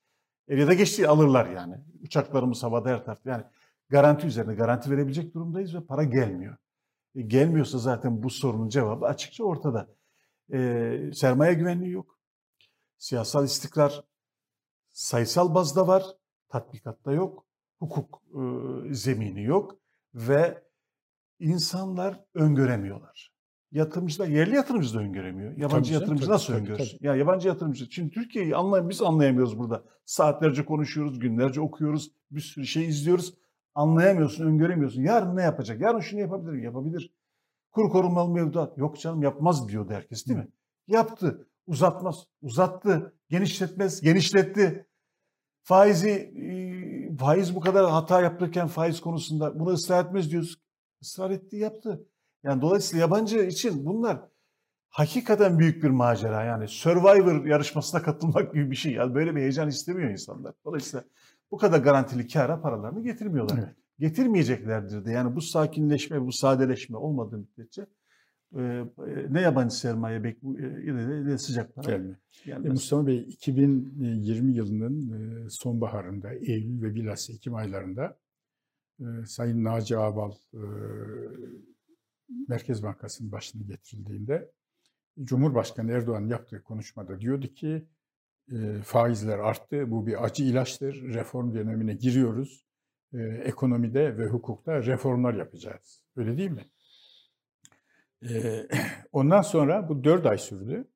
Er ya da geç değil, alırlar yani. Uçaklarımız havada her tarafta. Yani garanti üzerine garanti verebilecek durumdayız ve para gelmiyor. E, gelmiyorsa zaten bu sorunun cevabı açıkça ortada. E, sermaye güvenliği yok. Siyasal istikrar sayısal bazda var, tatbikatta yok. Hukuk e, zemini yok ve insanlar öngöremiyorlar. Yatırımcılar, yerli yatırımcı da öngöremiyor. Yabancı tabii yatırımcı tabii, nasıl tabii, öngörür? Tabii. Ya yabancı yatırımcı. Şimdi Türkiye'yi anlayın, biz anlayamıyoruz burada. Saatlerce konuşuyoruz, günlerce okuyoruz, bir sürü şey izliyoruz. Anlayamıyorsun, öngöremiyorsun. Yarın ne yapacak? Yarın şunu yapabilir mi? Yapabilir. Kur korumalı mevduat. Yok canım yapmaz diyordu herkes değil mi? Yaptı. Uzatmaz. Uzattı. Genişletmez. Genişletti. Faizi faiz bu kadar hata yaptırırken faiz konusunda bunu ısrar etmez diyoruz. Israr etti yaptı. Yani dolayısıyla yabancı için bunlar hakikaten büyük bir macera. Yani Survivor yarışmasına katılmak gibi bir şey. Yani böyle bir heyecan istemiyor insanlar. Dolayısıyla bu kadar garantili kâra paralarını getirmiyorlar. Evet. Getirmeyeceklerdir de. Yani bu sakinleşme, bu sadeleşme olmadığı müddetçe e, ne yabancı sermaye bekliyor ne sıcak para Gelmiyor. E, Mustafa Bey 2020 yılının e, sonbaharında Eylül ve bilhassa Ekim aylarında e, Sayın Naci Ağbal e, Merkez Bankası'nın başına getirildiğinde Cumhurbaşkanı Erdoğan yaptığı konuşmada diyordu ki e, faizler arttı. Bu bir acı ilaçtır. Reform dönemine giriyoruz. E, ekonomide ve hukukta reformlar yapacağız. Öyle değil mi? Ondan sonra bu dört ay sürdü.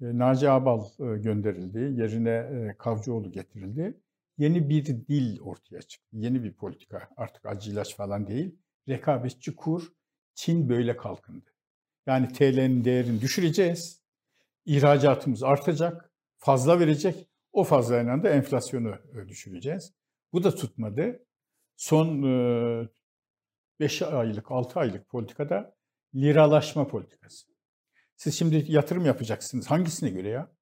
Naci Abal gönderildi. Yerine Kavcıoğlu getirildi. Yeni bir dil ortaya çıktı. Yeni bir politika. Artık acı ilaç falan değil. Rekabetçi kur. Çin böyle kalkındı. Yani TL'nin değerini düşüreceğiz. İhracatımız artacak fazla verecek. O fazlayla da enflasyonu düşüreceğiz. Bu da tutmadı. Son 5 e, aylık, 6 aylık politikada liralaşma politikası. Siz şimdi yatırım yapacaksınız. Hangisine göre ya?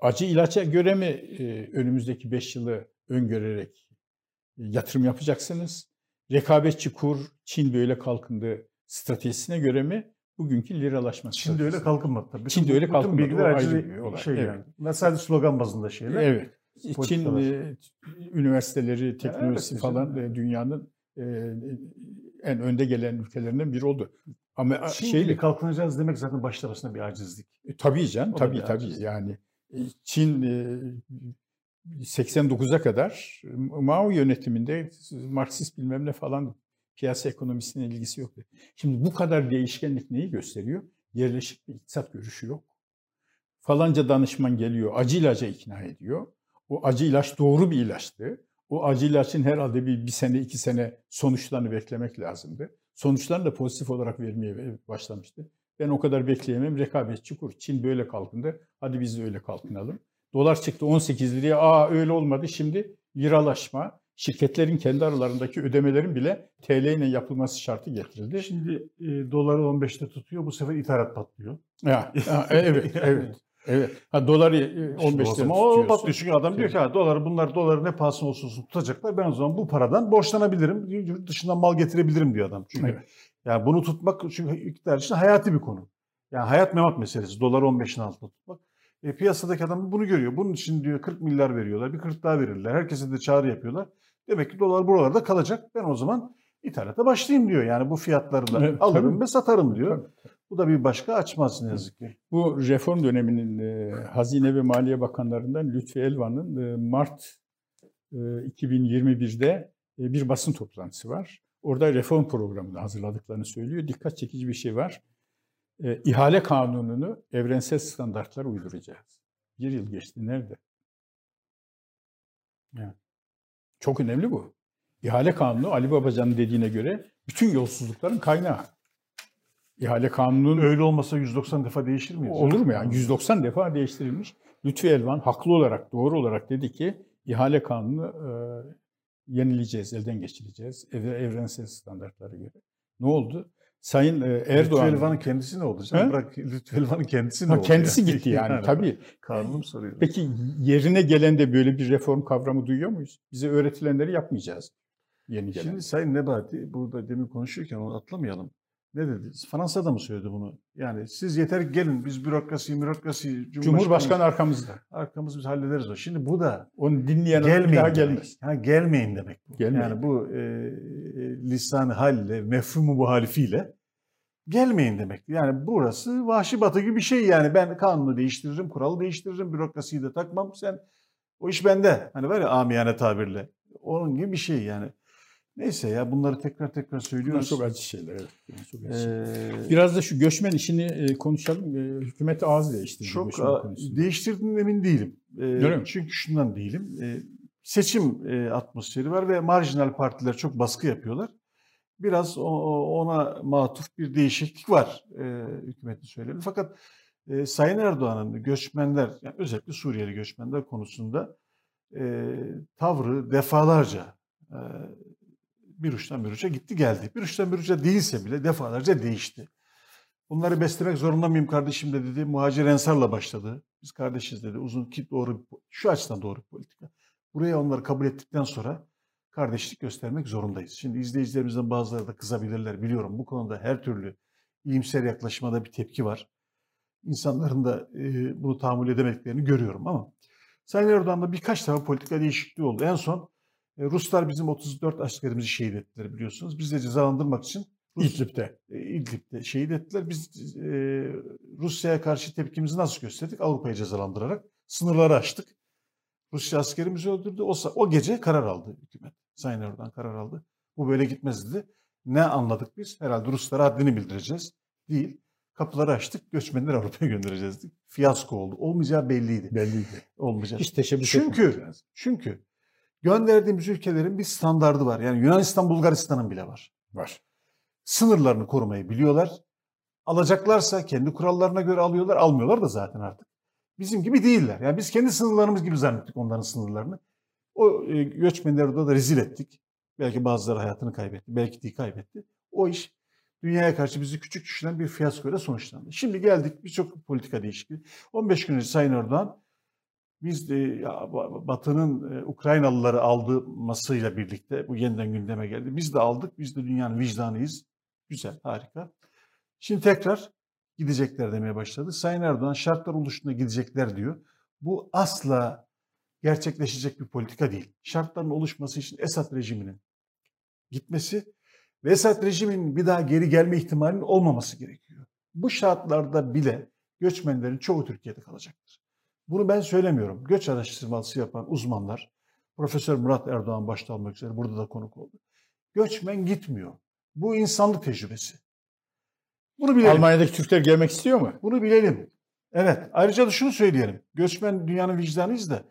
Acı ilaça göre mi e, önümüzdeki 5 yılı öngörerek yatırım yapacaksınız? Rekabetçi kur, Çin böyle kalkındı stratejisine göre mi? bugünkü liralaşma. Çin'de öyle kalkınmadı tabii. Çin'de öyle kalkınmadı. Bütün bilgiler ayrı bir olay. Şey evet. yani. Mesela slogan bazında şeyler. Evet. Çin e, üniversiteleri, teknolojisi evet, falan e, dünyanın e, en önde gelen ülkelerinden biri oldu. Ama Çin şeyle, gibi kalkınacağız demek zaten başta başına bir acizlik. E, tabii canım, o tabii tabii. Acizlik. Yani e, Çin e, 89'a kadar Mao yönetiminde Marksist bilmem ne falan piyasa ekonomisine ilgisi yok. Şimdi bu kadar değişkenlik neyi gösteriyor? Yerleşik bir iktisat görüşü yok. Falanca danışman geliyor, acı ilaca ikna ediyor. O acı ilaç doğru bir ilaçtı. O acı ilaçın herhalde bir, bir sene, iki sene sonuçlarını beklemek lazımdı. Sonuçlarını da pozitif olarak vermeye başlamıştı. Ben o kadar bekleyemem. Rekabetçi kur. Çin böyle kalkındı. Hadi biz de öyle kalkınalım. Dolar çıktı 18 liraya. Aa öyle olmadı. Şimdi liralaşma şirketlerin kendi aralarındaki ödemelerin bile TL ile yapılması şartı getirildi. Şimdi e, doları 15'te tutuyor, bu sefer ithalat patlıyor. Ya, ya evet, evet. Evet. Ha doları 15'te e, işte o patlıyor çünkü adam diyor ki ha doları bunlar doları ne pahasına olsun olsun tutacaklar. Ben o zaman bu paradan borçlanabilirim. Yurt dışından mal getirebilirim diyor adam. Çünkü evet. yani bunu tutmak çünkü iktidar için hayati bir konu. Yani hayat memat meselesi. Doları 15'in altında tutmak. E, piyasadaki adam bunu görüyor. Bunun için diyor 40 milyar veriyorlar. Bir 40 daha verirler. Herkese de çağrı yapıyorlar. Demek ki dolar buralarda kalacak. Ben o zaman ithalata başlayayım diyor. Yani bu fiyatlarla Evet, alırım tabii. ve satarım diyor. Tabii. Bu da bir başka açmaz ne yazık ki. Bu reform döneminin e, Hazine ve Maliye Bakanlarından Lütfi Elvan'ın e, Mart e, 2021'de e, bir basın toplantısı var. Orada reform programını hazırladıklarını söylüyor. Dikkat çekici bir şey var. E, ihale kanununu evrensel standartlara uyduracağız. Bir yıl geçti. Nerede? Evet. Çok önemli bu. İhale kanunu Ali Babacan'ın dediğine göre bütün yolsuzlukların kaynağı. İhale kanununun Öyle olmasa 190 defa değişir miyiz? Olur mu yani? 190 defa değiştirilmiş. Lütfi Elvan haklı olarak, doğru olarak dedi ki ihale kanunu e, yenileyeceğiz, elden geçireceğiz ev, evrensel standartlara göre. Ne oldu? Sayın e, Lütfü Erdoğan Elvan'ın kendisi ne oldu? canım? Bırak Lütfü Elvan'ın kendisi ne Ha, oldu? kendisi gitti yani, tabii. Kanunum soruyor. Peki yerine gelen de böyle bir reform kavramı duyuyor muyuz? Bize öğretilenleri yapmayacağız. Yeni gelen. Şimdi Sayın Nebati burada demin konuşurken onu atlamayalım. Ne dedi? Fransa'da mı söyledi bunu? Yani siz yeter ki gelin biz bürokrasi, bürokrasi, Cumhurbaşkanı, Cumhurbaşkanı arkamızda. arkamızı biz hallederiz o. Şimdi bu da Onu dinleyen gelmeyin daha gelmez. Ha, gelmeyin demek bu. Gelmeyin. Yani bu e, lisan halle, mefhumu muhalifiyle gelmeyin demek. Yani burası vahşi batı gibi bir şey yani. Ben kanunu değiştiririm, kuralı değiştiririm, bürokrasiyi de takmam. Sen o iş bende. Hani var ya amiyane tabirle. Onun gibi bir şey yani. Neyse ya bunları tekrar tekrar Bunlar söylüyoruz. çok acı şeyler. Evet. Bunlar Çok acı. Ee, Biraz da şu göçmen işini e, konuşalım. E, Hükümet ağız değiştirdi çok değiştirdiğinden emin değilim. Ee, Öyle mi? çünkü şundan değilim. Ee, seçim e, atmosferi var ve marjinal partiler çok baskı yapıyorlar. Biraz ona matuf bir değişiklik var hükümetin söylemi. Fakat Sayın Erdoğan'ın göçmenler, yani özellikle Suriyeli göçmenler konusunda tavrı defalarca bir uçtan bir uca gitti geldi. Bir uçtan bir uca değilse bile defalarca değişti. Bunları beslemek zorunda mıyım kardeşim de dedi. Muhacir Ensar'la başladı. Biz kardeşiz dedi. Uzun ki doğru bir şu açıdan doğru bir politika. Buraya onları kabul ettikten sonra kardeşlik göstermek zorundayız. Şimdi izleyicilerimizden bazıları da kızabilirler biliyorum. Bu konuda her türlü iyimser yaklaşmada bir tepki var. İnsanların da e, bunu tahammül edemediklerini görüyorum ama Sayın Erdoğan'da birkaç defa politika değişikliği oldu. En son Ruslar bizim 34 askerimizi şehit ettiler biliyorsunuz. Biz de cezalandırmak için Rus, İdlib'de. e, İdlib'de şehit ettiler. Biz e, Rusya'ya karşı tepkimizi nasıl gösterdik? Avrupa'yı cezalandırarak sınırları açtık. Rusya askerimizi öldürdü. O, o gece karar aldı hükümet. Sayın Erdoğan karar aldı. Bu böyle gitmez dedi. Ne anladık biz? Herhalde Ruslara haddini bildireceğiz. Değil. Kapıları açtık. Göçmenleri Avrupa'ya göndereceğiz. Fiyasko oldu. Olmayacağı belliydi. Belliydi. Olmayacak. Hiç teşebbüs Çünkü-. Çünkü gönderdiğimiz ülkelerin bir standardı var. Yani Yunanistan, Bulgaristan'ın bile var. Var. Sınırlarını korumayı biliyorlar. Alacaklarsa kendi kurallarına göre alıyorlar. Almıyorlar da zaten artık. Bizim gibi değiller. Yani biz kendi sınırlarımız gibi zannettik onların sınırlarını. O e, göçmenleri de, da rezil ettik. Belki bazıları hayatını kaybetti. Belki de kaybetti. O iş dünyaya karşı bizi küçük düşüren bir fiyaskoyla sonuçlandı. Şimdi geldik birçok politika değişikliği. 15 gün önce Sayın Erdoğan biz Ba- Batı'nın e, Ukraynalıları almasıyla birlikte bu yeniden gündeme geldi. Biz de aldık. Biz de dünyanın vicdanıyız. Güzel, harika. Şimdi tekrar gidecekler demeye başladı. Sayın Erdoğan şartlar oluştuğunda gidecekler diyor. Bu asla gerçekleşecek bir politika değil. Şartların oluşması için Esad rejiminin gitmesi ve Esad rejiminin bir daha geri gelme ihtimalinin olmaması gerekiyor. Bu şartlarda bile göçmenlerin çoğu Türkiye'de kalacaktır. Bunu ben söylemiyorum. Göç araştırması yapan uzmanlar, Profesör Murat Erdoğan başta olmak üzere burada da konuk oldu. Göçmen gitmiyor. Bu insanlık tecrübesi. Bunu bilelim. Almanya'daki Türkler gelmek istiyor mu? Bunu bilelim. Evet. Ayrıca da şunu söyleyelim. Göçmen dünyanın vicdanıyız da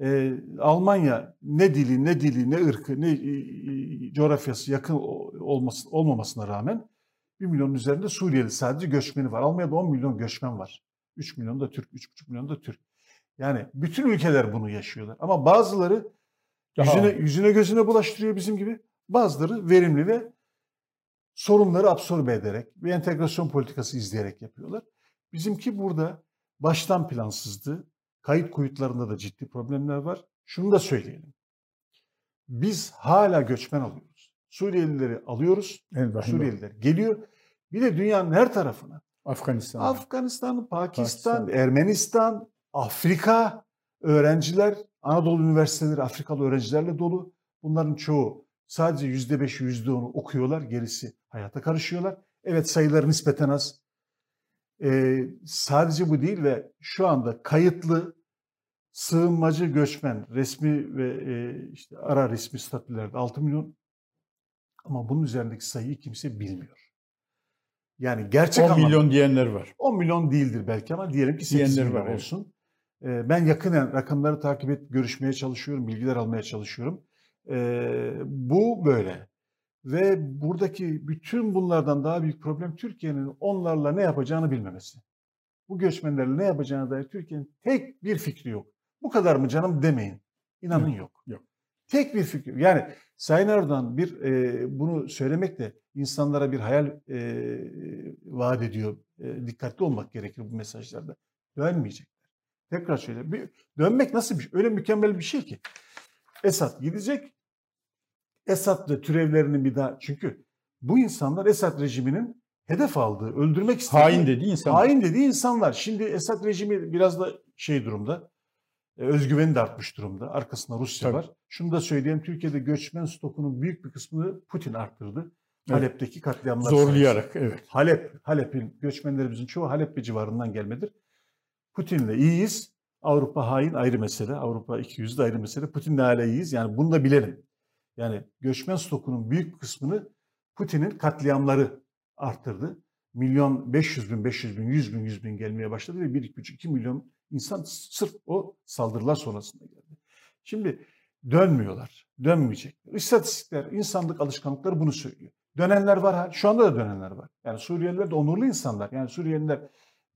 e, Almanya ne dili, ne dili, ne ırkı, ne e, e, coğrafyası yakın olması, olmamasına rağmen 1 milyonun üzerinde Suriyeli sadece göçmeni var. Almanya'da 10 milyon göçmen var. 3 milyon da Türk, 3,5 milyon da Türk. Yani bütün ülkeler bunu yaşıyorlar. Ama bazıları yüzüne, yüzüne gözüne bulaştırıyor bizim gibi. Bazıları verimli ve sorunları absorbe ederek bir entegrasyon politikası izleyerek yapıyorlar. Bizimki burada baştan plansızdı. Kayıt kuyutlarında da ciddi problemler var. Şunu da söyleyelim. Biz hala göçmen alıyoruz. Suriyelileri alıyoruz. O. Suriyeliler geliyor. Bir de dünyanın her tarafına. Afganistan. Afganistan, Pakistan, Pakistan. Ermenistan, Afrika öğrenciler, Anadolu üniversiteleri Afrikalı öğrencilerle dolu. Bunların çoğu Sadece yüzde beşi, yüzde onu okuyorlar. Gerisi hayata karışıyorlar. Evet sayıları nispeten az. Ee, sadece bu değil ve şu anda kayıtlı sığınmacı göçmen resmi ve e, işte ara resmi statülerde 6 milyon ama bunun üzerindeki sayıyı kimse bilmiyor. Yani gerçek 10 anlamda- milyon diyenler var. 10 milyon değildir belki ama diyelim ki 8 Diyenler milyon var, olsun. Ben yakinen rakamları takip et, görüşmeye çalışıyorum, bilgiler almaya çalışıyorum. Bu böyle. Ve buradaki bütün bunlardan daha büyük problem Türkiye'nin onlarla ne yapacağını bilmemesi. Bu göçmenlerle ne yapacağına dair Türkiye'nin tek bir fikri yok. Bu kadar mı canım demeyin. İnanın Yok, yok. yok. Tek bir fikir. Yani Sayın Erdoğan bir e, bunu söylemekle insanlara bir hayal e, vaat ediyor. E, dikkatli olmak gerekir bu mesajlarda. Dönmeyecekler. Tekrar söyleyeyim. Bir, dönmek nasıl bir şey? Öyle mükemmel bir şey ki. Esad gidecek. Esad ve türevlerinin bir daha çünkü bu insanlar Esad rejiminin hedef aldığı, öldürmek istediği Hain dediği insan. Hain dediği insanlar. Şimdi Esad rejimi biraz da şey durumda. e, Özgüveni de artmış durumda. Arkasında Rusya Tabii. var. Şunu da söyleyeyim. Türkiye'de göçmen stokunun büyük bir kısmını Putin arttırdı. Evet. Halep'teki katliamlar Zorlayarak sayesinde. evet. Halep, Halep'in göçmenlerimizin çoğu Halep ve civarından gelmedir. Putin'le iyiyiz. Avrupa hain ayrı mesele. Avrupa 200 de ayrı mesele. Putin'le hala iyiyiz. Yani bunu da bilelim. Yani göçmen stokunun büyük kısmını Putin'in katliamları arttırdı. Milyon 500 bin, 500 bin, 100 bin, 100 bin gelmeye başladı ve 1,5-2 milyon insan sırf o saldırılar sonrasında geldi. Şimdi dönmüyorlar, dönmeyecekler. İstatistikler, insanlık alışkanlıkları bunu söylüyor. Dönenler var, şu anda da dönenler var. Yani Suriyeliler de onurlu insanlar. Yani Suriyeliler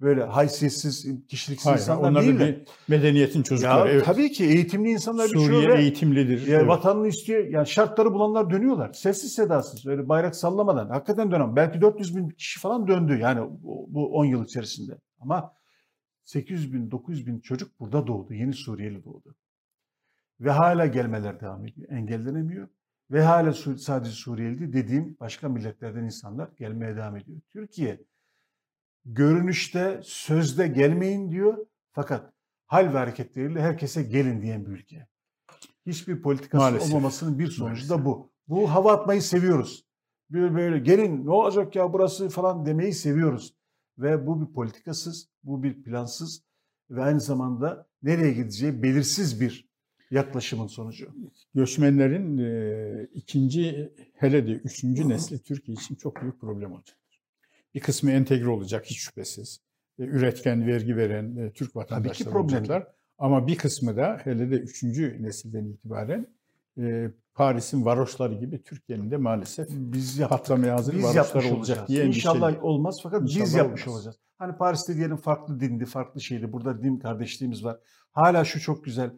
böyle haysiyetsiz, kişiliksiz Hayır, insanlar onlar değil de. bir medeniyetin çocukları. Ya evet. tabii ki eğitimli insanlar Suriye ve eğitimlidir. ya evet. vatanını istiyor. Yani şartları bulanlar dönüyorlar. Sessiz sedasız. Öyle bayrak sallamadan. Hakikaten dönem. Belki 400 bin kişi falan döndü. Yani bu bu 10 yıl içerisinde. Ama 800 bin, 900 bin çocuk burada doğdu. Yeni Suriyeli doğdu. Ve hala gelmeler devam ediyor. Engellenemiyor. Ve hala sadece Suriyeli değil, dediğim başka milletlerden insanlar gelmeye devam ediyor. Türkiye görünüşte, sözde gelmeyin diyor. Fakat hal ve hareketleriyle herkese gelin diyen bir ülke. Hiçbir politikası Maalesef. olmamasının bir sonucu da Maalesef. bu. Bu hava atmayı seviyoruz. Böyle böyle gelin ne olacak ya burası falan demeyi seviyoruz. Ve bu bir politikasız, bu bir plansız ve aynı zamanda nereye gideceği belirsiz bir yaklaşımın sonucu. Göçmenlerin e, ikinci hele de üçüncü nesli Türkiye için çok büyük problem olacak. Bir kısmı entegre olacak hiç şüphesiz. E, üretken, vergi veren e, Türk vatandaşları olacaklar. Ama bir kısmı da hele de üçüncü nesilden itibaren e, Paris'in varoşları gibi Türkiye'nin de maalesef Biz patlamaya hazır Biz varoşlar olacak olacağız. diye İnşallah endişeliyim. olmaz fakat biz İnşallah yapmış olmaz. olacağız. Hani Paris'te diyelim farklı dindi, farklı şeydi. Burada din kardeşliğimiz var. Hala şu çok güzel.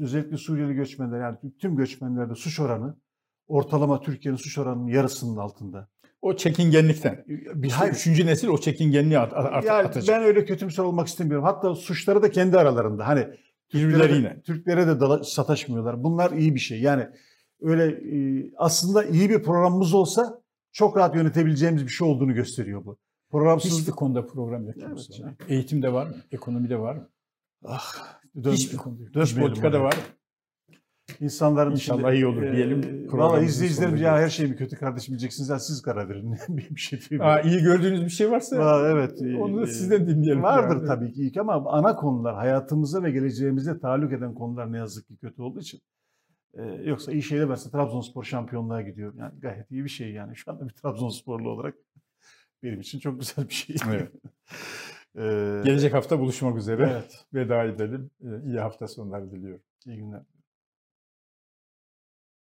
Özellikle Suriyeli göçmenler yani tüm göçmenlerde suç oranı ortalama Türkiye'nin suç oranının yarısının altında. O çekingenlikten. Bir hayır. üçüncü nesil o çekingenliği at, at- Yani atacak. ben öyle kötümser olmak istemiyorum. Hatta suçları da kendi aralarında. Hani Türklere de. Türklere de dala- sataşmıyorlar. Bunlar iyi bir şey. Yani öyle e, aslında iyi bir programımız olsa çok rahat yönetebileceğimiz bir şey olduğunu gösteriyor bu. Programsız Hiçbir konuda program yok. Evet canım. Eğitimde var mı? Ekonomide var mı? Ah, Hiçbir konuda. Dış politikada var mı? İnsanların İnşallah şimdi, iyi olur e, diyelim. Valla sonuna ya her şey mi kötü kardeşim diyeceksiniz. Ya siz karar verin. bir şey değil. Aa, iyi gördüğünüz bir şey varsa Aa, evet. e, onu da e, sizden dinleyelim. Vardır Yani. tabii ki ilk ama ana konular hayatımıza ve geleceğimize tahallük eden konular ne yazık ki kötü olduğu için. Ee, yoksa iyi şeyler varsa Trabzonspor şampiyonluğa gidiyor. Yani gayet iyi bir şey yani. Şu anda bir Trabzonsporlu olarak benim için çok güzel bir şey. Evet. Ee, Gelecek hafta buluşmak üzere. evet. Veda edelim. Ee, İyi hafta sonları diliyorum. İyi günler.